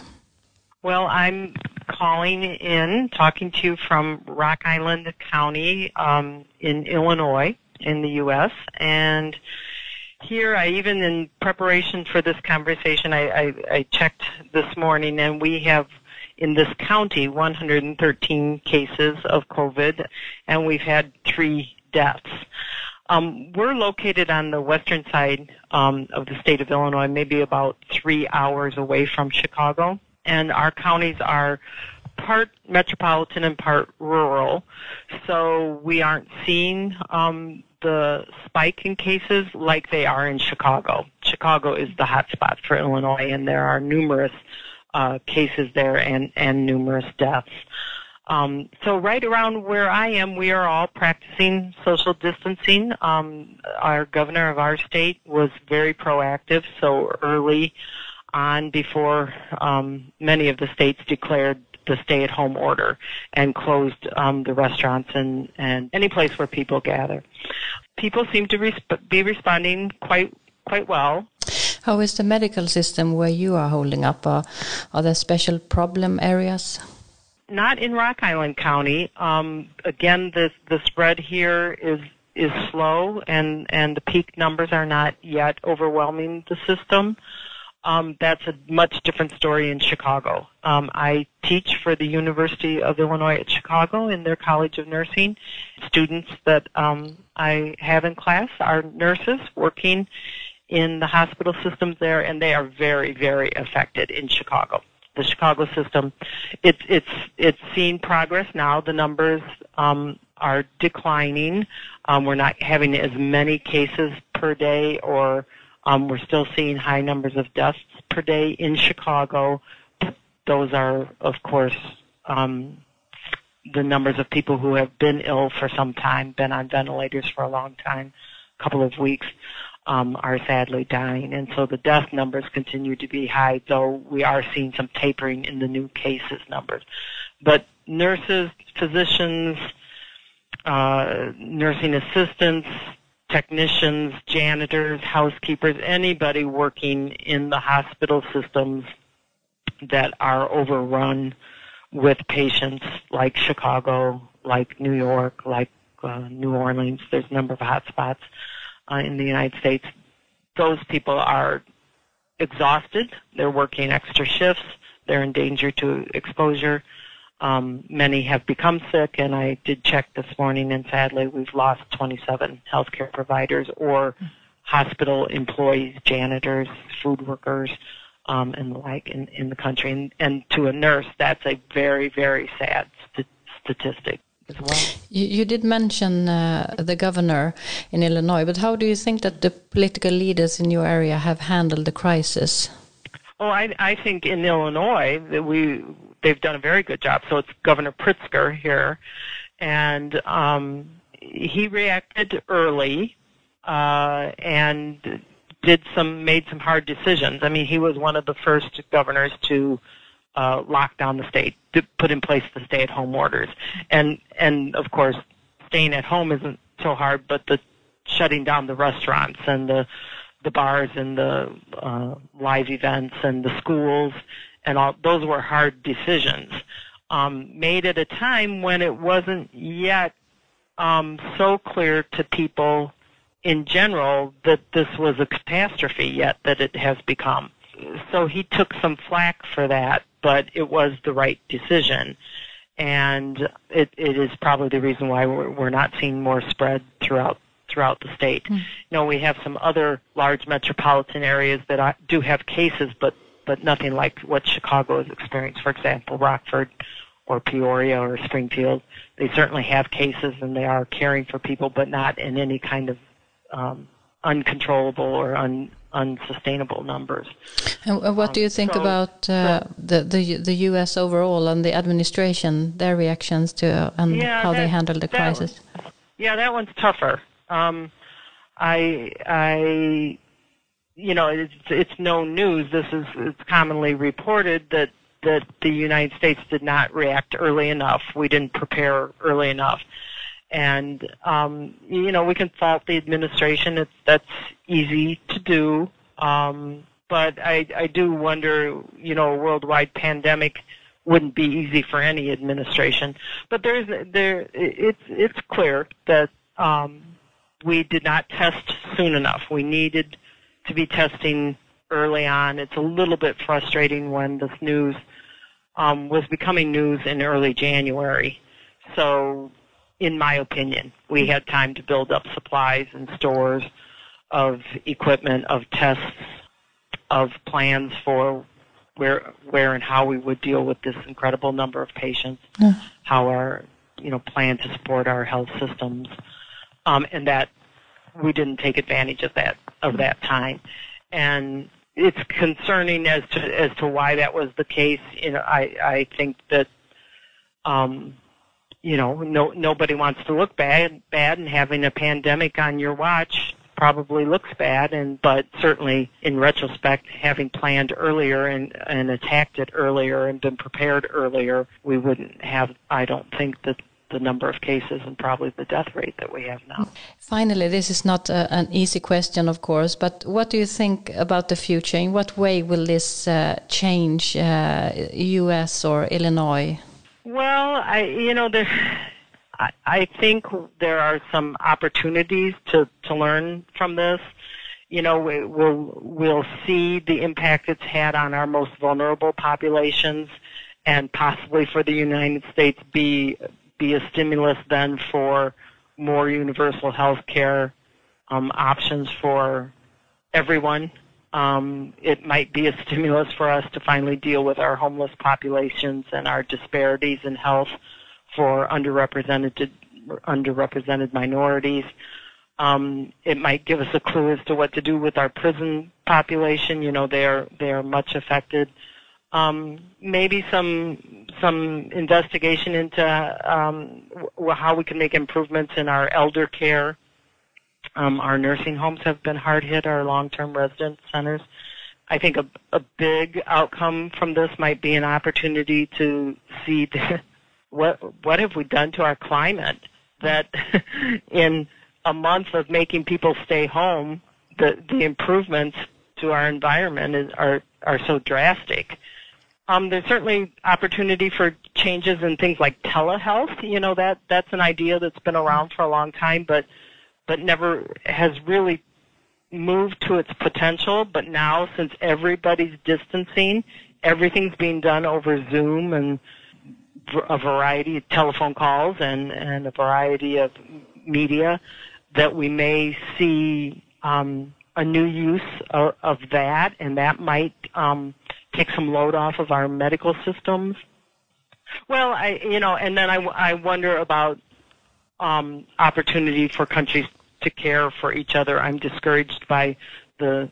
Well, I'm calling in, talking to you from Rock Island County um, in Illinois, in the U.S. And here, I even in preparation for this conversation, I, I, I checked this morning, and we have in this county 113 cases of COVID, and we've had three deaths. Um, we're located on the western side um, of the state of Illinois, maybe about three hours away from Chicago and our counties are part metropolitan and part rural. So we aren't seeing um, the spike in cases like they are in Chicago. Chicago is the hotspot for Illinois, and there are numerous uh, cases there and, and numerous deaths. Um, so right around where I am, we are all practicing social distancing. Um, our governor of our state was very proactive, so early on before um, many of the states declared the stay-at-home order and closed um, the restaurants and, and any place where people gather. People seem to resp- be responding quite quite well. How is the medical system where you are holding up? Uh, are there special problem areas? Not in Rock Island County. Um, again, the the spread here is is slow, and and the peak numbers are not yet overwhelming the system. Um, that's a much different story in Chicago. Um, I teach for the University of Illinois at Chicago in their College of Nursing. Students that um, I have in class are nurses working in the hospital systems there, and they are very, very affected in Chicago. The Chicago system, it's it's it's seen progress now. The numbers um, are declining. Um, we're not having as many cases per day or um, we're still seeing high numbers of deaths per day in Chicago. Those are, of course, um, the numbers of people who have been ill for some time, been on ventilators for a long time, a couple of weeks, um, are sadly dying. And so the death numbers continue to be high, though we are seeing some tapering in the new cases numbers. But nurses, physicians, uh, nursing assistants, technicians, janitors, housekeepers, anybody working in the hospital systems that are overrun with patients like Chicago, like New York, like uh, New Orleans. There's a number of hotspots uh, in the United States. Those people are exhausted. They're working extra shifts. They're in danger to exposure. Um, many have become sick, and I did check this morning, and sadly, we've lost 27 healthcare providers or hospital employees, janitors, food workers, um, and the like in, in the country. And, and to a nurse, that's a very, very sad st- statistic. As well. You, you did mention uh, the governor in Illinois, but how do you think that the political leaders in your area have handled the crisis? Oh, I, I think in Illinois that we they've done a very good job. So it's Governor Pritzker here, and um, he reacted early uh, and did some made some hard decisions. I mean, he was one of the first governors to uh, lock down the state, to put in place the stay-at-home orders, and and of course, staying at home isn't so hard, but the shutting down the restaurants and the the bars and the uh, live events and the schools and all those were hard decisions um, made at a time when it wasn't yet um, so clear to people in general that this was a catastrophe yet that it has become. So he took some flack for that, but it was the right decision. And it, it is probably the reason why we're, we're not seeing more spread throughout throughout the state. Mm. You know, we have some other large metropolitan areas that do have cases, but but nothing like what Chicago has experienced. For example, Rockford or Peoria or Springfield, they certainly have cases and they are caring for people, but not in any kind of um, uncontrollable or un, unsustainable numbers. And what do you think um, so, about uh, the, the the U.S. overall and the administration, their reactions to uh, and yeah, how that, they handle the crisis? yeah, that one's tougher. Um, I I you know, it's it's no news. This is it's commonly reported that that the United States did not react early enough. We didn't prepare early enough, and um, you know we can fault the administration. It's that's easy to do, um, but I I do wonder. You know, a worldwide pandemic wouldn't be easy for any administration. But there's there it's it's clear that um, we did not test soon enough. We needed to be testing early on. It's a little bit frustrating when this news um, was becoming news in early January. So, in my opinion, we had time to build up supplies and stores of equipment, of tests, of plans for where where and how we would deal with this incredible number of patients, yeah. how our you know plan to support our health systems, um, and that we didn't take advantage of that of that time, and it's concerning as to as to why that was the case. You know, I I think that um, you know no nobody wants to look bad bad, and having a pandemic on your watch probably looks bad and but certainly in retrospect having planned earlier and and attacked it earlier and been prepared earlier we wouldn't have i don't think that the number of cases and probably the death rate that we have now. Finally, this is not a, an easy question, of course, but what do you think about the future? In what way will this uh, change uh, U.S. or Illinois? Well, I, you know, there, I, I think there are some opportunities to, to learn from this. You know, we, we'll we'll see the impact it's had on our most vulnerable populations and possibly for the United States be be a stimulus then for more universal health care um, options for everyone. Um, it might be a stimulus for us to finally deal with our homeless populations and our disparities in health for underrepresented underrepresented minorities. Um, it might give us a clue as to what to do with our prison population. You know, they are they are much affected um, maybe some some investigation into um, w- how we can make improvements in our elder care. Um, our nursing homes have been hard hit. Our long-term residence centers. I think a, a big outcome from this might be an opportunity to see the, [laughs] what what have we done to our climate that [laughs] in a month of making people stay home, the the improvements to our environment is, are are so drastic. Um, there's certainly opportunity for changes in things like telehealth. You know that that's an idea that's been around for a long time, but but never has really moved to its potential. But now, since everybody's distancing, everything's being done over Zoom and a variety of telephone calls and and a variety of media that we may see um, a new use of, of, that, and that might um, take some load off of our medical systems. Well, I you know, and then I, I wonder about um, opportunity for countries to care for each other. I'm discouraged by the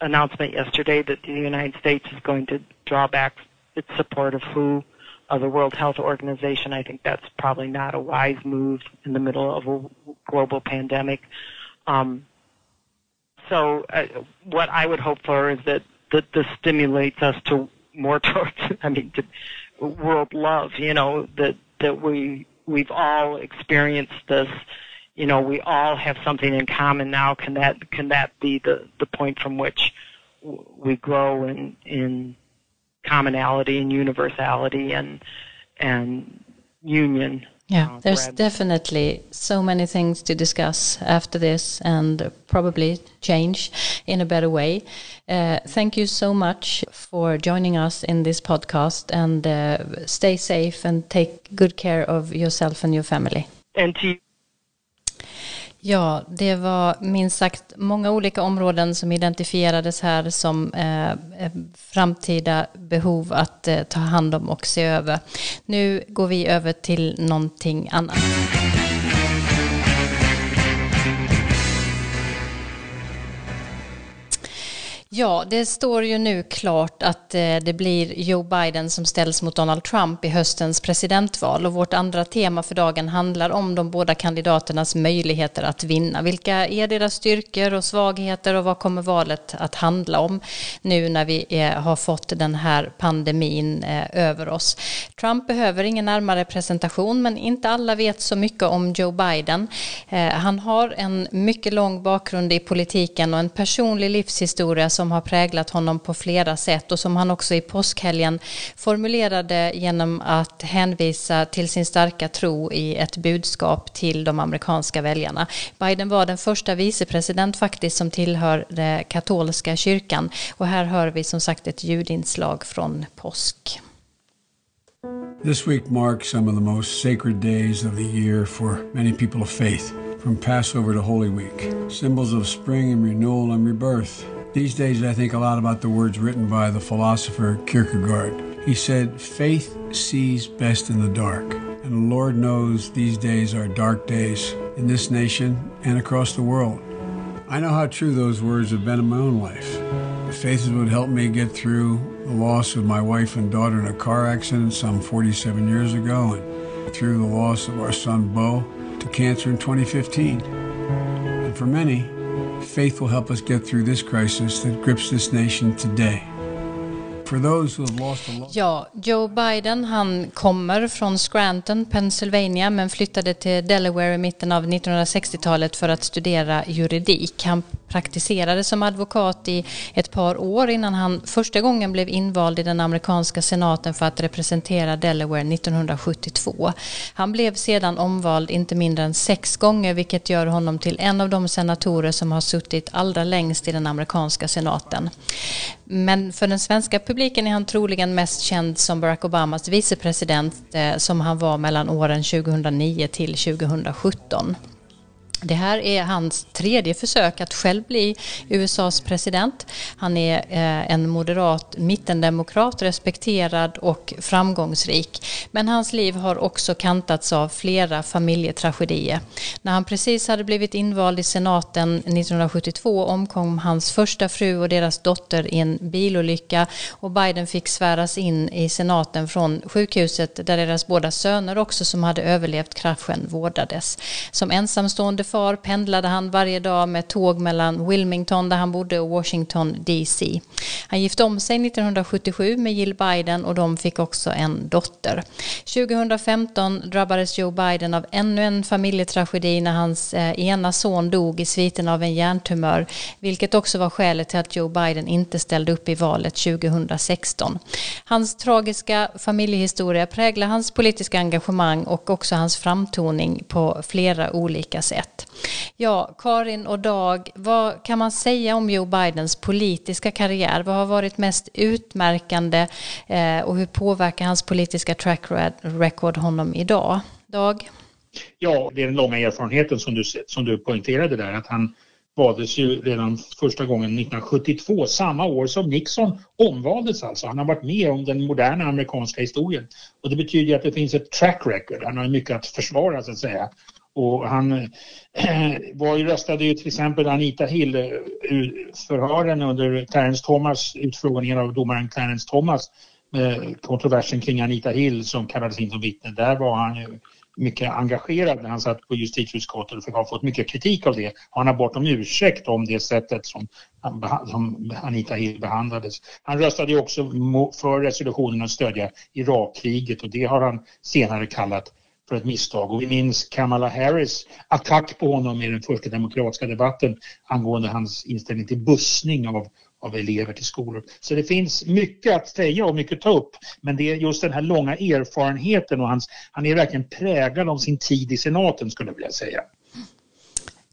announcement yesterday that the United States is going to draw back its support of WHO, of the World Health Organization. I think that's probably not a wise move in the middle of a global pandemic. Um, so, uh, what I would hope for is that, that this stimulates us to more [laughs] towards, I mean, to world love. You know that that we we've all experienced this you know, we all have something in common now. Can that can that be the the point from which we grow in in commonality and universality and and union? Yeah, there's definitely so many things to discuss after this and probably change in a better way. Uh, thank you so much for joining us in this podcast and uh, stay safe and take good care of yourself and your family. And to Ja, det var minst sagt många olika områden som identifierades här som eh, eh, framtida behov att eh, ta hand om och se över. Nu går vi över till någonting annat. Ja, det står ju nu klart att eh, det blir Joe Biden som ställs mot Donald Trump i höstens presidentval och vårt andra tema för dagen handlar om de båda kandidaternas möjligheter att vinna. Vilka är deras styrkor och svagheter och vad kommer valet att handla om nu när vi eh, har fått den här pandemin eh, över oss? Trump behöver ingen närmare presentation men inte alla vet så mycket om Joe Biden. Eh, han har en mycket lång bakgrund i politiken och en personlig livshistoria som som har präglat honom på flera sätt och som han också i påskhelgen formulerade genom att hänvisa till sin starka tro i ett budskap till de amerikanska väljarna. Biden var den första vicepresident faktiskt som tillhör den katolska kyrkan och här hör vi som sagt ett ljudinslag från påsk. This week marks some of the most sacred days of the year for many people of faith, from Passover to Holy Week, symbols of spring and renewal and rebirth. These days, I think a lot about the words written by the philosopher Kierkegaard. He said, Faith sees best in the dark. And Lord knows these days are dark days in this nation and across the world. I know how true those words have been in my own life. Faith would help me get through the loss of my wife and daughter in a car accident some 47 years ago, and through the loss of our son Bo to cancer in 2015. And for many, faith will help us get through this crisis that grips this nation today. Ja, Joe Biden han kommer från Scranton, Pennsylvania men flyttade till Delaware i mitten av 1960-talet för att studera juridik. Han praktiserade som advokat i ett par år innan han första gången blev invald i den amerikanska senaten för att representera Delaware 1972. Han blev sedan omvald inte mindre än sex gånger vilket gör honom till en av de senatorer som har suttit allra längst i den amerikanska senaten. Men för den svenska publiken är han troligen mest känd som Barack Obamas vicepresident eh, som han var mellan åren 2009 till 2017. Det här är hans tredje försök att själv bli USAs president. Han är eh, en moderat mittendemokrat, respekterad och framgångsrik. Men hans liv har också kantats av flera familjetragedier. När han precis hade blivit invald i senaten 1972 omkom hans första fru och deras dotter i en bilolycka och Biden fick sväras in i senaten från sjukhuset där deras båda söner också som hade överlevt kraschen vårdades. Som ensamstående far pendlade han varje dag med tåg mellan Wilmington där han bodde och Washington DC. Han gifte om sig 1977 med Jill Biden och de fick också en dotter. 2015 drabbades Joe Biden av ännu en familjetragedi när hans eh, ena son dog i sviten av en hjärntumör, vilket också var skälet till att Joe Biden inte ställde upp i valet 2016. Hans tragiska familjehistoria präglar hans politiska engagemang och också hans framtoning på flera olika sätt. Ja, Karin och Dag, vad kan man säga om Joe Bidens politiska karriär? Vad har varit mest utmärkande eh, och hur påverkar hans politiska track record honom idag? Dag? Ja, det är den långa erfarenheten som du, som du poängterade där, att han valdes ju redan första gången 1972, samma år som Nixon omvaldes alltså. Han har varit med om den moderna amerikanska historien. Och det betyder att det finns ett track record, han har mycket att försvara så att säga. Och han äh, [clears throat] var ju, röstade ju till exempel Anita Hill-förhören eh, under Clarence Thomas, utfrågningen av domaren Clarence Thomas, med kontroversen kring Anita Hill som kallades in som vittne. Där var han ju mycket engagerad när han satt på justitieutskottet och har fått mycket kritik av det. Han har bort om ursäkt om det sättet som, som Anita Hill behandlades. Han röstade ju också för resolutionen att stödja Irakkriget och det har han senare kallat för ett misstag. Och vi minns Kamala Harris attack på honom i den första demokratiska debatten angående hans inställning till bussning av, av elever till skolor. Så det finns mycket att säga och mycket att ta upp. Men det är just den här långa erfarenheten och hans, han är verkligen präglad av sin tid i senaten skulle jag vilja säga.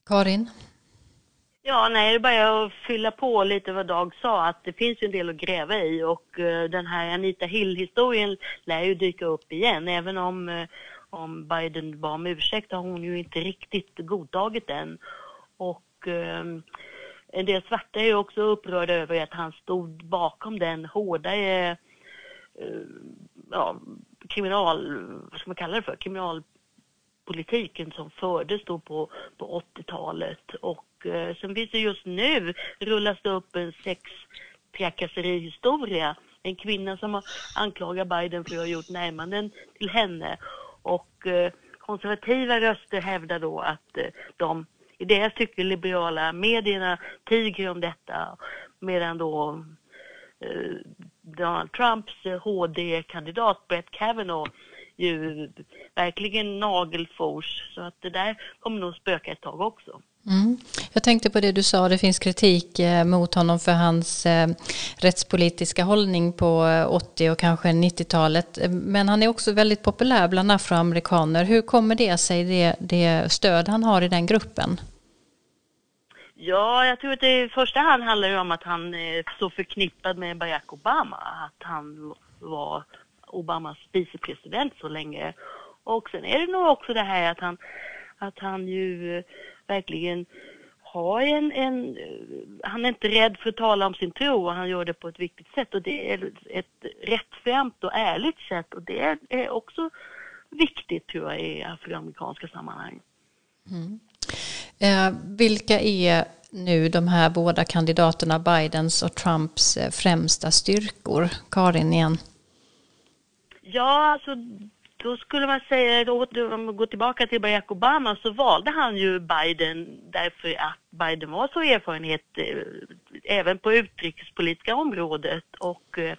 Karin? Ja, nej, det är bara att fylla på lite vad Dag sa, att det finns ju en del att gräva i och uh, den här Anita Hill-historien lär ju dyka upp igen, även om, uh, om Biden bad om ursäkt har hon ju inte riktigt godtagit den. Och eh, en del svarta är ju också upprörda över att han stod bakom den hårdare eh, ja, kriminal, vad ska man kalla det för, kriminalpolitiken som fördes då på, på 80-talet. Och eh, sen finns det just nu, rullas det upp en sextrakasserihistoria. En kvinna som anklagar Biden för att ha gjort närmanden till henne. Och eh, konservativa röster hävdar då att eh, de i deras tycke liberala medierna tiger om detta medan då eh, Donald Trumps eh, HD-kandidat Brett Kavanaugh ju verkligen nagelfors så att det där kommer nog spöka ett tag också. Mm. Jag tänkte på det du sa, det finns kritik eh, mot honom för hans eh, rättspolitiska hållning på eh, 80 och kanske 90-talet. Men han är också väldigt populär bland afroamerikaner. Hur kommer det sig, det, det stöd han har i den gruppen? Ja, jag tror att det i första hand handlar om att han är så förknippad med Barack Obama. Att han var Obamas vicepresident så länge. Och sen är det nog också det här att han, att han ju verkligen har en, en, han är inte rädd för att tala om sin tro och han gör det på ett viktigt sätt och det är ett rättframt och ärligt sätt och det är också viktigt tror jag i afroamerikanska sammanhang. Mm. Eh, vilka är nu de här båda kandidaterna, Bidens och Trumps eh, främsta styrkor? Karin igen. Ja, alltså då skulle man säga, om man går tillbaka till Barack Obama så valde han ju Biden därför att Biden var så erfarenhet eh, även på utrikespolitiska området och eh,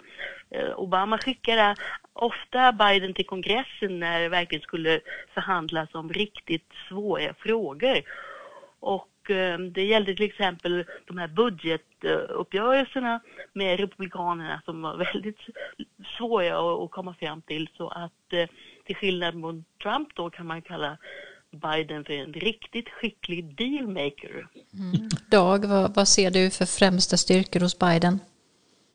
Obama skickade ofta Biden till kongressen när det verkligen skulle förhandlas om riktigt svåra frågor. Och eh, det gällde till exempel de här budgetuppgörelserna med Republikanerna som var [laughs] väldigt svåra att komma fram till. Så att eh, till skillnad mot Trump då kan man kalla Biden för en riktigt skicklig dealmaker. Mm. Dag, vad, vad ser du för främsta styrkor hos Biden?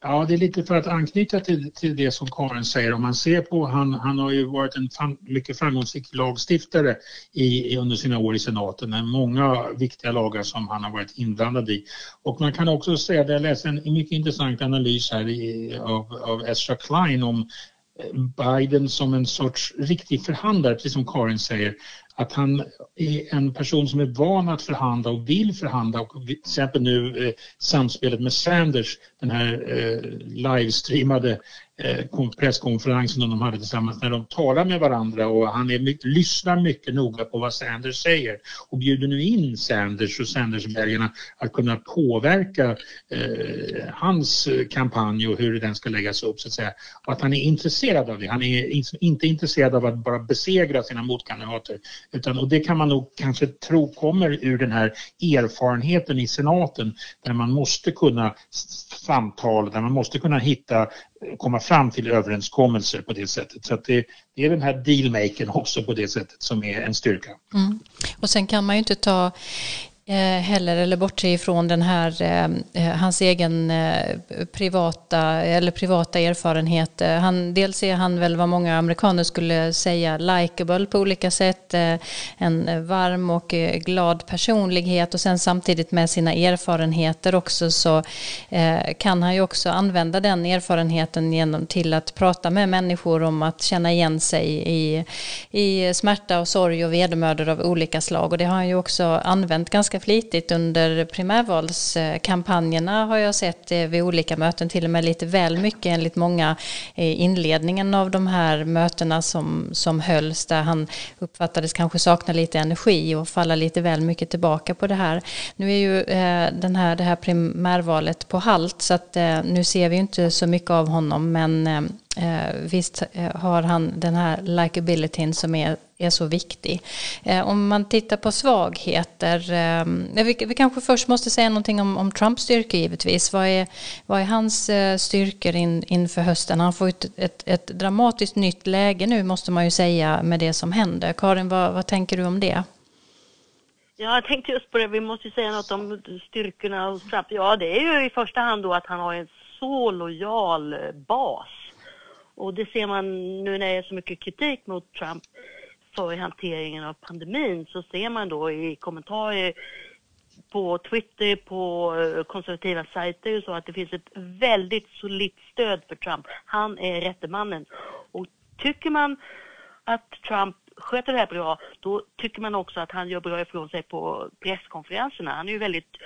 Ja, det är lite för att anknyta till, till det som Karin säger. Om man ser på, han, han har ju varit en fan, mycket framgångsrik lagstiftare i, under sina år i senaten. Med många viktiga lagar som han har varit inblandad i. Och man kan också säga, jag läste en mycket intressant analys här i, av, av Ezra Klein om eh, Biden som en sorts riktig förhandlare, precis som Karin säger att han är en person som är van att förhandla och vill förhandla. Och till exempel nu eh, samspelet med Sanders, den här eh, livestreamade Eh, presskonferensen de hade tillsammans när de talar med varandra och han är mycket, lyssnar mycket noga på vad Sanders säger och bjuder nu in Sanders och Sanders-väljarna att kunna påverka eh, hans eh, kampanj och hur den ska läggas upp så att säga. Och att han är intresserad av det. Han är inte intresserad av att bara besegra sina motkandidater utan, och det kan man nog kanske tro kommer ur den här erfarenheten i senaten där man måste kunna samtala, där man måste kunna hitta, komma fram till överenskommelser på det sättet. Så att det, det är den här dealmakern också på det sättet som är en styrka. Mm. Och sen kan man ju inte ta Eh, heller eller bortse ifrån den här, eh, eh hans egen eh, privata, eller privata erfarenhet. Han, dels är han väl vad många amerikaner skulle säga likeable på olika sätt, en varm och glad personlighet och sen samtidigt med sina erfarenheter också så kan han ju också använda den erfarenheten genom till att prata med människor om att känna igen sig i, i smärta och sorg och vedermödor av olika slag och det har han ju också använt ganska ganska flitigt under primärvalskampanjerna har jag sett eh, vid olika möten, till och med lite väl mycket enligt många eh, inledningen av de här mötena som, som hölls där han uppfattades kanske sakna lite energi och falla lite väl mycket tillbaka på det här. Nu är ju eh, den här, det här primärvalet på halt så att nu ser vi inte så mycket av honom men visst har han den här likabilityn som är, är så viktig. Eh, om man tittar på svagheter, eh, vi, kanske först måste säga någonting om, om Trumps styrkor givetvis. Vad är, vad är hans eh, styrkor in, inför hösten? Han får ett, ett, ett, dramatiskt nytt läge nu måste man ju säga med det som händer. Karin, vad, vad tänker du om det? Ja, jag tänkte just på det. Vi måste ju säga något om styrkorna hos Trump. Ja, det är ju i första hand då att han har en så lojal bas och det ser man nu när det är så mycket kritik mot Trump för hanteringen av pandemin så ser man då i kommentarer på Twitter, på eh, konservativa sajter och så att det finns ett väldigt solitt stöd för Trump. Han är rätte mannen. Och tycker man att Trump sköter det här bra, då tycker man också att han gör bra ifrån sig på presskonferenserna. Han är ju väldigt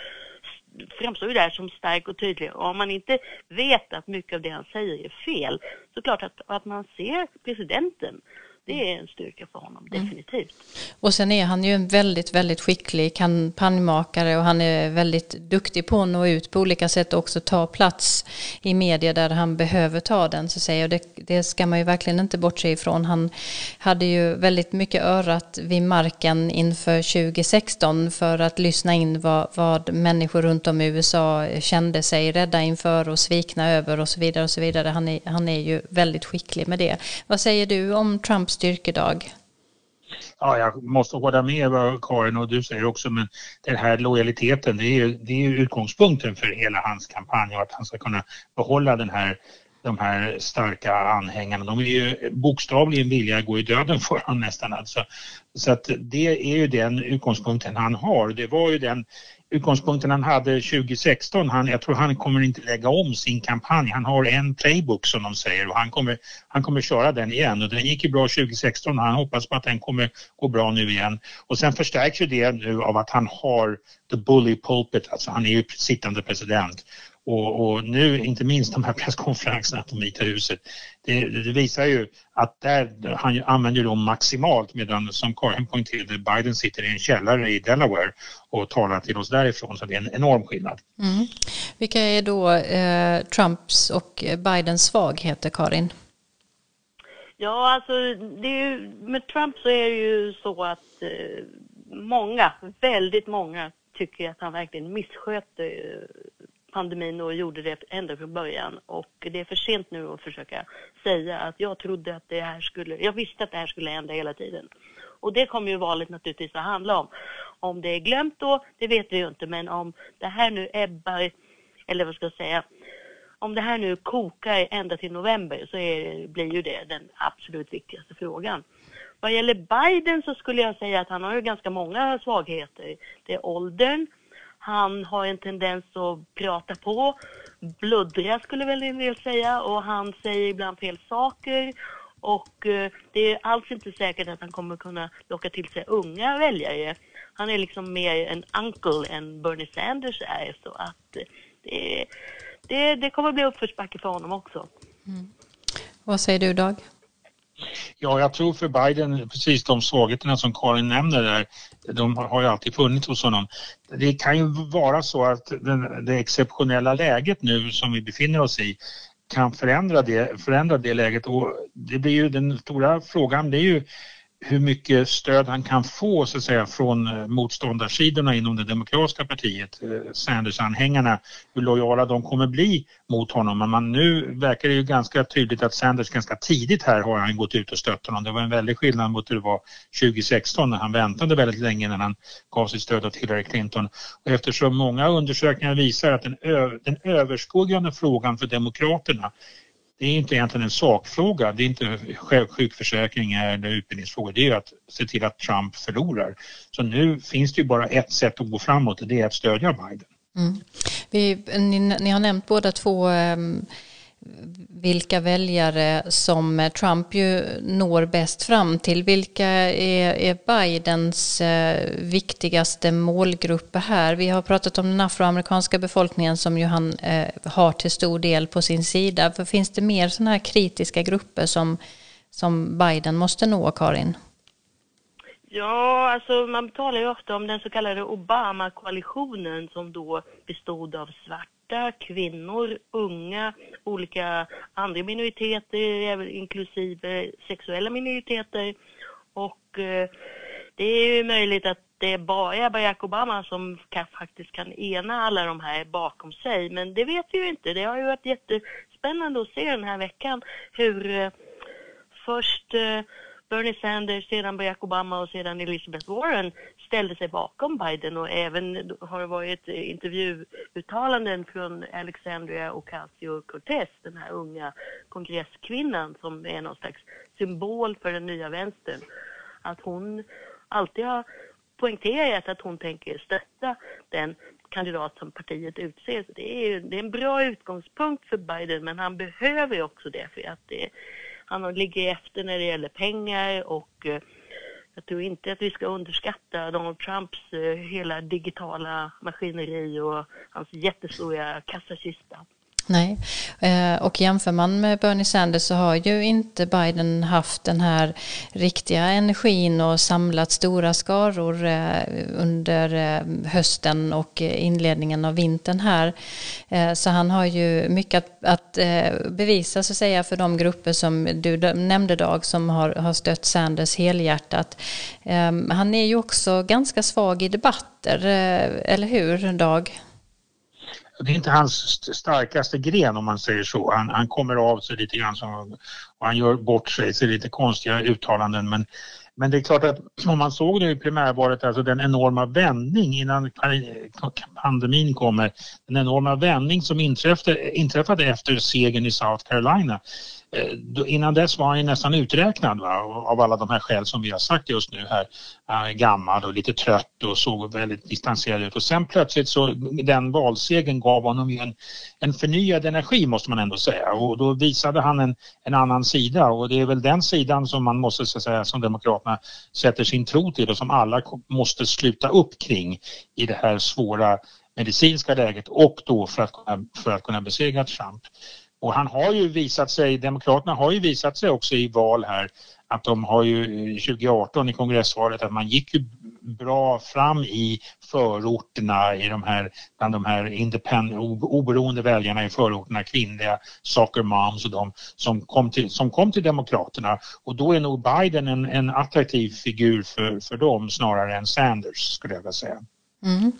framstår ju där som stark och tydlig. Och om man inte vet att mycket av det han säger är fel, så klart att, att man ser presidenten det är en styrka för honom, mm. definitivt. Och sen är han ju en väldigt, väldigt skicklig kampanjmakare och han är väldigt duktig på att nå ut på olika sätt och också ta plats i media där han behöver ta den så säga. Och det, det ska man ju verkligen inte bortse ifrån. Han hade ju väldigt mycket örat vid marken inför 2016 för att lyssna in vad, vad människor runt om i USA kände sig rädda inför och svikna över och så vidare och så vidare. Han är, han är ju väldigt skicklig med det. Vad säger du om Trumps styrkedag? Ja, jag måste hålla med vad Karin och du säger också, men den här lojaliteten, det är ju, det är utgångspunkten för hela hans kampanj och att han ska kunna behålla den här de här starka anhängarna, de är ju bokstavligen villiga att gå i döden [laughs] för honom nästan alltså. Så att det är ju den utgångspunkten han har. Det var ju den utgångspunkten han hade 2016. Han, jag tror han kommer inte lägga om sin kampanj. Han har en playbook som de säger och han kommer, han kommer köra den igen och den gick ju bra 2016 och han hoppas på att den kommer gå bra nu igen. Och sen förstärks ju det nu av att han har the bully pulpit, alltså han är ju sittande president och, och, nu, inte minst de här presskonferenserna på Vita huset, det, det, visar ju att där, han använder dem maximalt medan som Karin poängterade, Biden sitter i en källare i Delaware och talar till oss därifrån så det är en enorm skillnad. Mm. Vilka är då eh, Trumps och Bidens svagheter, Karin? Ja, alltså ju, med Trump så är det ju så att eh, många, väldigt många tycker att han verkligen missköter eh, pandemin och gjorde det ända från början. Och det är för sent nu att försöka säga att jag trodde att det här skulle, jag visste att det här skulle hända hela tiden. Och det kommer ju valet naturligtvis att handla om. Om det är glömt då, det vet vi ju inte, men om det här nu ebbar, eller vad ska jag säga, om det här nu kokar ända till november så är, blir ju det den absolut viktigaste frågan. Vad gäller Biden så skulle jag säga att han har ju ganska många svagheter. Det är åldern, han har en tendens att prata på, bluddra skulle väl en del säga och han säger ibland fel saker och eh, det är alls inte säkert att han kommer kunna locka till sig unga väljare. Han är liksom mer en uncle än Bernie Sanders är så att eh, det, det, det kommer bli uppförsbacke för honom också. Mm. Vad säger du Dag? Ja, jag tror för Biden, precis de svagheterna som Karin nämner där, de har ju alltid funnits hos honom. Det kan ju vara så att den, det exceptionella läget nu som vi befinner oss i kan förändra det, förändra det läget och det blir ju den stora frågan, det är ju hur mycket stöd han kan få så att säga från eh, motståndarsidorna inom det demokratiska partiet, eh, Sanders-anhängarna, hur lojala de kommer bli mot honom. Men man, nu verkar det ju ganska tydligt att Sanders ganska tidigt här har han gått ut och stött honom. Det var en väldig skillnad mot hur det var 2016 när han väntade väldigt länge när han gav sitt stöd åt Hillary Clinton. Och eftersom många undersökningar visar att den, den överskuggande frågan för Demokraterna det är inte egentligen en sakfråga, det är inte sjukförsäkring eller utbildningsfråga, det är att se till att Trump förlorar. Så nu finns det ju bara ett sätt att gå framåt och det är att stödja Biden. Mm. Vi, ni, ni, har nämnt båda två um vilka väljare som eh, Trump ju når bäst fram till. Vilka är, är Bidens eh, viktigaste målgrupper här? Vi har pratat om den afroamerikanska befolkningen som ju han eh, har till stor del på sin sida. För finns det mer sådana här kritiska grupper som, som Biden måste nå, Karin? Ja, alltså man talar ju ofta om den så kallade Obama-koalitionen som då bestod av svarta, kvinnor, unga, olika andra minoriteter, inklusive sexuella minoriteter. Och eh, det är ju möjligt att det är bara Barack Obama som kan, faktiskt kan ena alla de här bakom sig. Men det vet vi ju inte. Det har ju varit jättespännande att se den här veckan hur eh, först eh, Bernie Sanders, sedan Barack Obama och sedan Elizabeth Warren ställde sig bakom Biden och även har det varit eh, intervjuuttalanden från Alexandria Ocasio-Cortez, den här unga kongresskvinnan som är någon slags symbol för den nya vänstern. Att hon alltid har poängterat att hon tänker stötta den kandidat som partiet utser. Så det, är, det är en bra utgångspunkt för Biden men han behöver också det för att det, han ligger efter när det gäller pengar och eh, jag tror inte att vi ska underskatta Donald Trumps eh, hela digitala maskineri och hans jättestora kassakista. Nej, eh, och jämför man med Bernie Sanders så har ju inte Biden haft den här riktiga energin och samlat stora skaror eh, under eh, hösten och inledningen av vintern här. Så han har ju mycket att bevisa så att säga för de grupper som du nämnde Dag som har stött Sanders helhjärtat. Han är ju också ganska svag i debatter, eller hur Dag? Det är inte hans starkaste gren om man säger så. Han, han kommer av sig lite grann som, och han gör bort sig, så lite konstiga uttalanden. Men, men det är klart att om man såg det i primärvalet, alltså den enorma vändning innan pandemin kommer, den enorma vändning som inträffade, inträffade efter segern i South Carolina Eh, innan dess var han nästan uträknad va? av alla de här skäl som vi har sagt just nu här. Han är gammal och lite trött och såg väldigt distanserad ut och sen plötsligt så den valsegen gav honom en, en förnyad energi måste man ändå säga och då visade han en, en annan sida och det är väl den sidan som man måste så säga som Demokraterna sätter sin tro till och som alla måste sluta upp kring i det här svåra medicinska läget och då för att, för att kunna besegra Trump. Och han har ju visat sig, Demokraterna har ju visat sig också i val här att de har ju eh, 2018 i kongressvalet att man gick ju bra fram i förorterna i de här, bland de här oberoende väljarna i förorterna, kvinnliga soccer moms och de som kom till, som kom till Demokraterna och då är nog Biden en, en attraktiv figur för, för dem snarare än Sanders skulle jag vilja säga. Mm.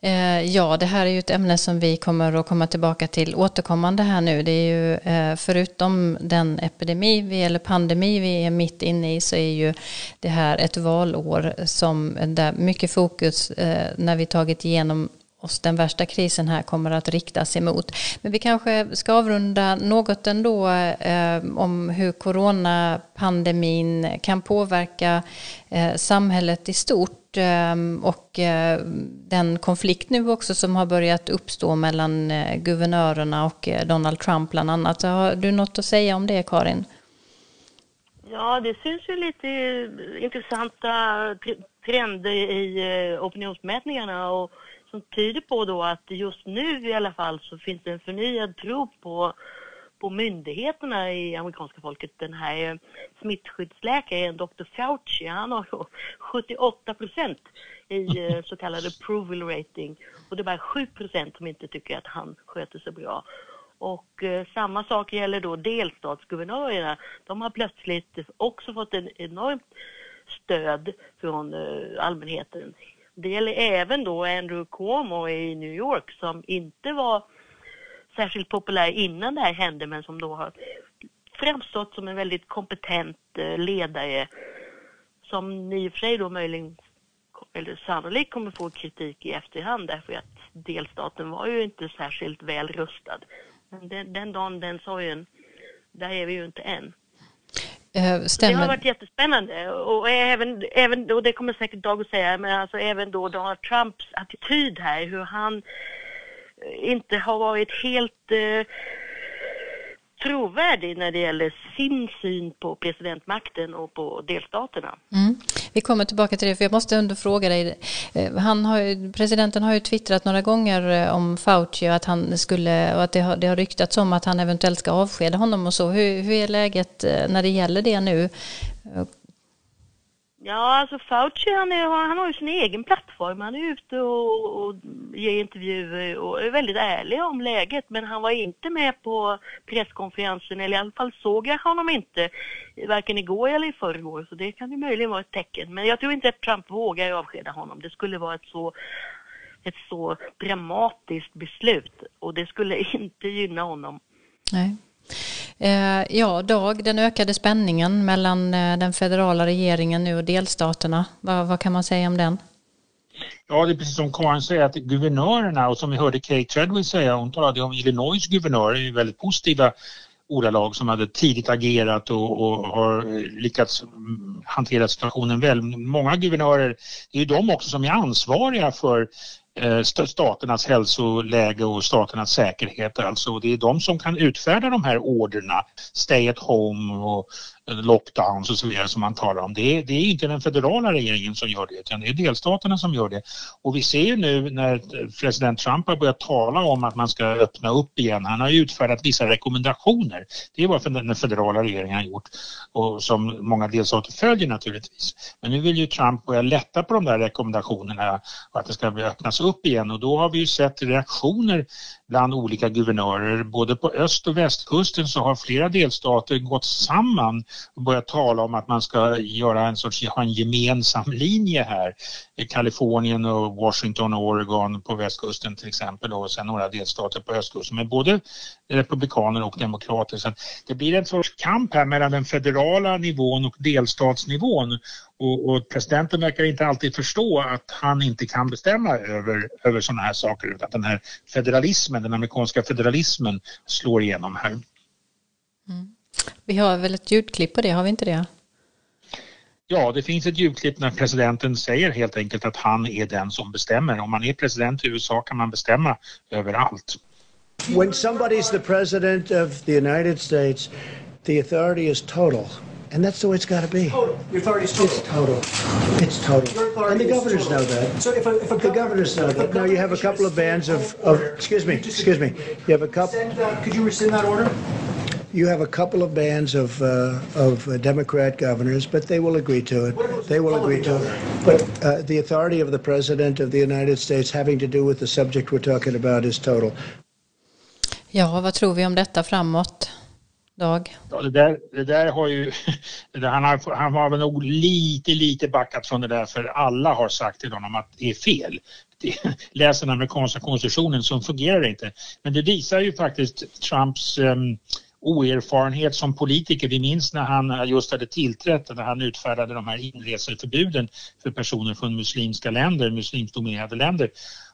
Eh, ja, det här är ju ett ämne som vi kommer att komma tillbaka till återkommande här nu. Det är ju eh, förutom den epidemi eller pandemi vi är mitt inne i så är ju det här ett valår som där mycket fokus eh, när vi tagit igenom oss den värsta krisen här kommer att riktas emot. Men vi kanske ska avrunda något ändå eh, om hur coronapandemin kan påverka eh, samhället i stort Ehm, och eh, den konflikt nu också som har börjat uppstå mellan eh, guvernörerna och eh, Donald Trump bland annat. Har du något att säga om det Karin? Ja, det syns ju lite intressanta trender i opinionsmätningarna och som tyder på då att just nu i alla fall så finns det en förnyad tro på på myndigheterna i amerikanska folket. Den här eh, smittskyddsläkaren, Dr. Fauci, han har 78 procent i eh, [laughs] så kallad approval rating och det är bara 7 procent som inte tycker att han sköter sig bra. Och eh, samma sak gäller då delstatsguvernörerna. De har plötsligt också fått en enormt stöd från eh, allmänheten. Det gäller även då Andrew Cuomo i New York som inte var särskilt populär innan det här hände men som då har framstått som en väldigt kompetent eh, ledare som i och för sig då möjligen eller sannolikt kommer få kritik i efterhand därför att delstaten var ju inte särskilt väl rustad. Men den, den dagen, den sorgen, där är vi ju inte än. Stämmer. Det har varit jättespännande och även, även och det kommer säkert Dag att säga, men alltså även då Donald Trumps attityd här, hur han inte har varit helt eh, trovärdig när det gäller sin syn på presidentmakten och på delstaterna. Mm. Vi kommer tillbaka till det, för jag måste ändå fråga dig. Eh, han har, presidenten har ju twittrat några gånger eh, om Fauci och att, han skulle, och att det, har, det har ryktats om att han eventuellt ska avskeda honom och så. Hur, hur är läget eh, när det gäller det nu? Ja, alltså Fauci han, är, han har ju sin egen plattform. Han är ute och, och ger intervjuer och är väldigt ärlig om läget. Men han var inte med på presskonferensen, eller i alla fall såg jag honom inte, varken igår eller i förrgår. Så det kan ju möjligen vara ett tecken. Men jag tror inte att Trump vågar avskeda honom. Det skulle vara ett så, ett så dramatiskt beslut och det skulle [laughs] inte gynna honom. Nej. Eh, ja, Dag, den ökade spänningen mellan eh, den federala regeringen nu och delstaterna. Vad, vad kan man säga om den? Ja, det är precis som Karin säger att guvernörerna och som vi hörde Kate Treadwell säga, hon talade om Illinois guvernörer i väldigt positiva ordalag som hade tidigt agerat och, och, har lyckats hantera situationen väl. Många guvernörer, det är ju de också som är ansvariga för Eh, staternas hälsoläge och staternas säkerhet. Alltså det är de som kan utfärda de här orderna, stay at home och lockdowns och så vidare som man talar om. Det är, det är inte den federala regeringen som gör det utan det är delstaterna som gör det. Och vi ser nu när president Trump har börjat tala om att man ska öppna upp igen. Han har utfärdat vissa rekommendationer. Det är vad den federala regeringen har gjort och som många delstater följer naturligtvis. Men nu vill ju Trump börja lätta på de där rekommendationerna och att det ska öppnas upp igen och då har vi ju sett reaktioner bland olika guvernörer. Både på öst och västkusten så har flera delstater gått samman och börjat tala om att man ska göra en sorts, ha en gemensam linje här. I Kalifornien och Washington och Oregon på västkusten till exempel och sen några delstater på östkusten. med både republikaner och demokrater. Så det blir en sorts kamp här mellan den federala nivån och delstatsnivån och, och, presidenten verkar inte alltid förstå att han inte kan bestämma över, över sådana här saker utan att den här federalismen, den amerikanska federalismen slår igenom här. Mm. Vi har väl ett ljudklipp på det, har vi inte det? Ja, det finns ett ljudklipp när presidenten säger helt enkelt att han är den som bestämmer. Om man är president i USA kan man bestämma över allt. When somebody's the president of the United States, the authority is total. And that's the way it's got to be. Total. Your authority is total. It's total. It's total. And the governors know that. So if a, if a the governors know that. Now you have a couple of bands of, of excuse me, excuse me. You have a couple. Uh, could you rescind that order? You have a couple of bands of uh, of uh, Democrat governors, but they will agree to it. They will agree to it. But uh, the authority of the President of the United States having to do with the subject we're talking about is total. Ja, vad tror vi om detta framåt? Dag? Ja, det, där, det där har ju, [laughs] han, har, han har väl nog lite, lite backat från det där för alla har sagt till honom att det är fel. [laughs] Läs den amerikanska konstitutionen så fungerar det inte. Men det visar ju faktiskt Trumps um, oerfarenhet som politiker. Vi minns när han just hade tillträtt, när han utfärdade de här inreseförbuden för personer från muslimska länder, muslimsdominerade länder.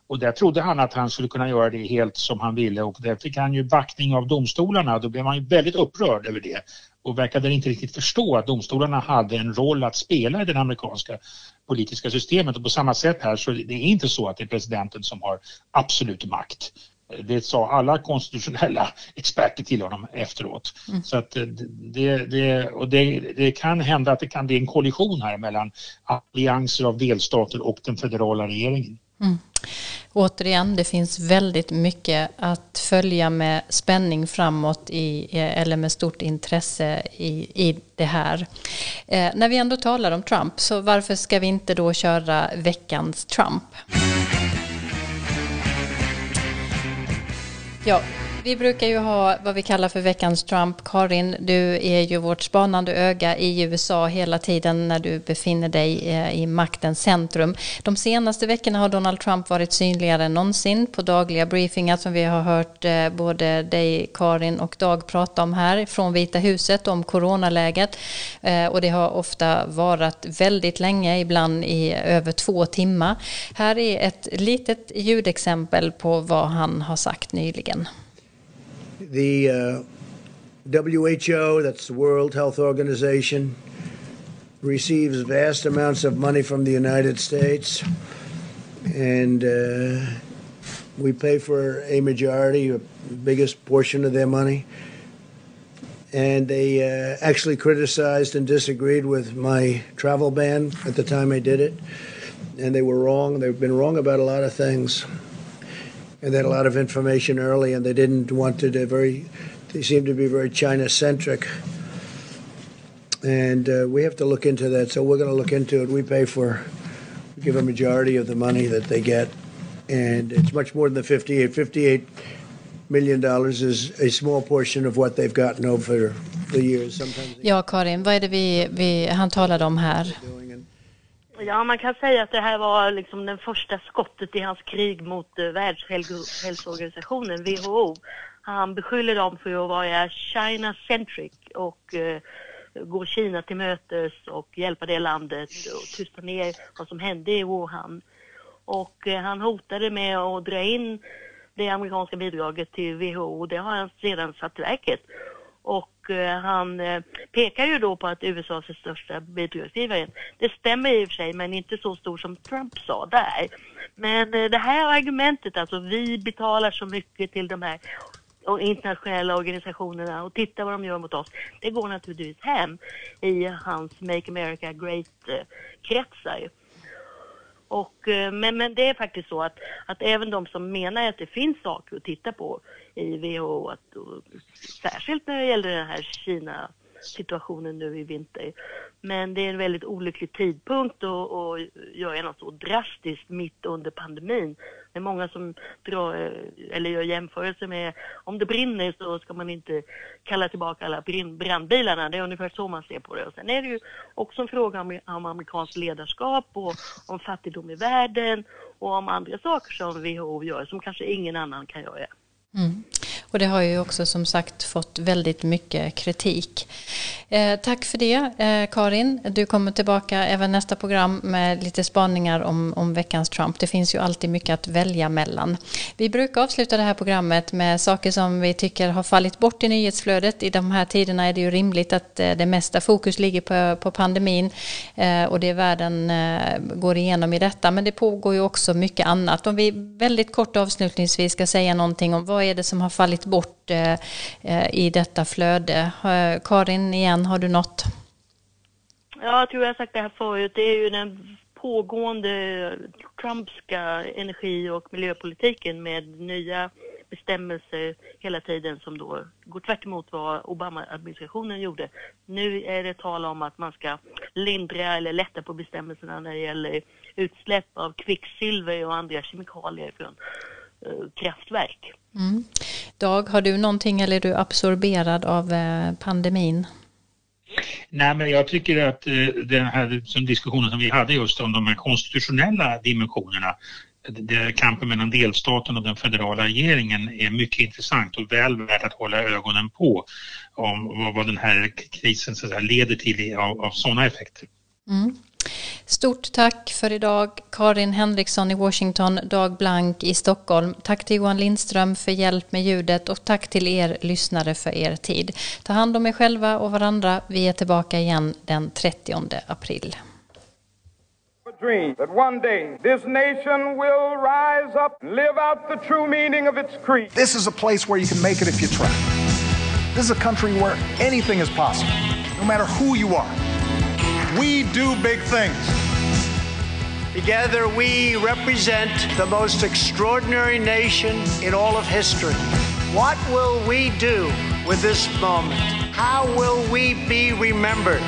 Och där trodde han att han skulle kunna göra det helt som han ville och där fick han ju backning av domstolarna. Då blev han ju väldigt upprörd över det och verkade inte riktigt förstå att domstolarna hade en roll att spela i det amerikanska politiska systemet. Och på samma sätt här så det är inte så att det är presidenten som har absolut makt. Det sa alla konstitutionella experter till honom efteråt. Mm. Så att det, det, och det, det, kan hända att det kan bli en kollision här mellan allianser av delstater och den federala regeringen. Mm. Återigen, det finns väldigt mycket att följa med spänning framåt i, eller med stort intresse i, i det här. Eh, när vi ändå talar om Trump, så varför ska vi inte då köra veckans Trump? Ja, vi brukar ju ha vad vi kallar för veckans Trump. Karin, du är ju vårt spanande öga i USA hela tiden när du befinner dig eh, i maktens centrum. De senaste veckorna har Donald Trump varit synligare än någonsin på dagliga briefingar som vi har hört eh, både dig, Karin och Dag prata om här från Vita huset om coronaläget. Eh, och det har ofta varat väldigt länge, ibland i över två timmar. Här är ett litet ljudexempel på vad han har sagt nyligen. The uh, WHO, that's the World Health Organization, receives vast amounts of money from the United States, and uh, we pay for a majority, a biggest portion of their money. And they uh, actually criticized and disagreed with my travel ban at the time I did it. And they were wrong. They've been wrong about a lot of things and they had a lot of information early, and they didn't want to. They very, they seemed to be very China centric, and uh, we have to look into that. So we're going to look into it. We pay for, we give a majority of the money that they get, and it's much more than the 58. 58 million dollars is a small portion of what they've gotten over the years. Sometimes. Ja, Karin, vad är det vi, vi han talade om här? Ja, man kan säga att det här var liksom den första skottet i hans krig mot uh, Världshälsoorganisationen, WHO. Han beskyller dem för att vara China-centric och uh, gå Kina till mötes och hjälpa det landet och tysta ner vad som hände i Wuhan. Och uh, han hotade med att dra in det amerikanska bidraget till WHO och det har han sedan satt i verket. Och Eh, han eh, pekar ju då på att USA är största bidragsgivare. Det stämmer i och för sig, men inte så stor som Trump sa där. Men eh, det här argumentet, alltså vi betalar så mycket till de här internationella organisationerna och titta vad de gör mot oss. Det går naturligtvis hem i hans Make America Great-kretsar. Och, eh, men, men det är faktiskt så att, att även de som menar att det finns saker att titta på i WHO, att, och, särskilt när det gäller den här Kina situationen nu i vinter. Men det är en väldigt olycklig tidpunkt att, att göra något så drastiskt mitt under pandemin. Det är många som drar, eh, eller gör jämförelser med om det brinner så ska man inte kalla tillbaka alla brandbilarna. Det är ungefär så man ser på det. Och sen är det ju också en fråga om, om amerikanskt ledarskap och om fattigdom i världen och om andra saker som WHO gör som kanske ingen annan kan göra. Mm. Och det har ju också som sagt fått väldigt mycket kritik. Eh, tack för det eh, Karin. Du kommer tillbaka även nästa program med lite spaningar om, om veckans Trump. Det finns ju alltid mycket att välja mellan. Vi brukar avsluta det här programmet med saker som vi tycker har fallit bort i nyhetsflödet. I de här tiderna är det ju rimligt att eh, det mesta fokus ligger på, på pandemin eh, och det världen eh, går igenom i detta. Men det pågår ju också mycket annat. Om vi väldigt kort avslutningsvis ska säga någonting om vad är det som har fallit bort Eh, i detta flöde. Eh, Karin, igen, har du något? Ja, jag tror jag har sagt det här förut. Det är ju den pågående Trumpska energi och miljöpolitiken med nya bestämmelser hela tiden som då går tvärt vad Obama-administrationen gjorde. Nu är det tal om att man ska lindra eller lätta på bestämmelserna när det gäller utsläpp av kvicksilver och andra kemikalier från kraftverk. Mm. Dag, har du någonting eller är du absorberad av eh, pandemin? Nej, men jag tycker att eh, den här som diskussionen som vi hade just om de här konstitutionella dimensionerna, det, kampen mellan delstaten och den federala regeringen är mycket intressant och väl värt att hålla ögonen på om vad, den här krisen så säga, leder till av, av sådana effekter. Mm. Stort tack för idag Karin Henriksson i Washington, Dag Blank i Stockholm. Tack till Johan Lindström för hjälp med ljudet och tack till er lyssnare för er tid. Ta hand om er själva och varandra. Vi är tillbaka igen den 30 april. dream that one day this nation will rise up and live out the true meaning of its creed. This is a place where you can make it if you try. This is a country where anything is possible, no matter who you are. We do big things. Together we represent the most extraordinary nation in all of history. What will we do with this moment? How will we be remembered?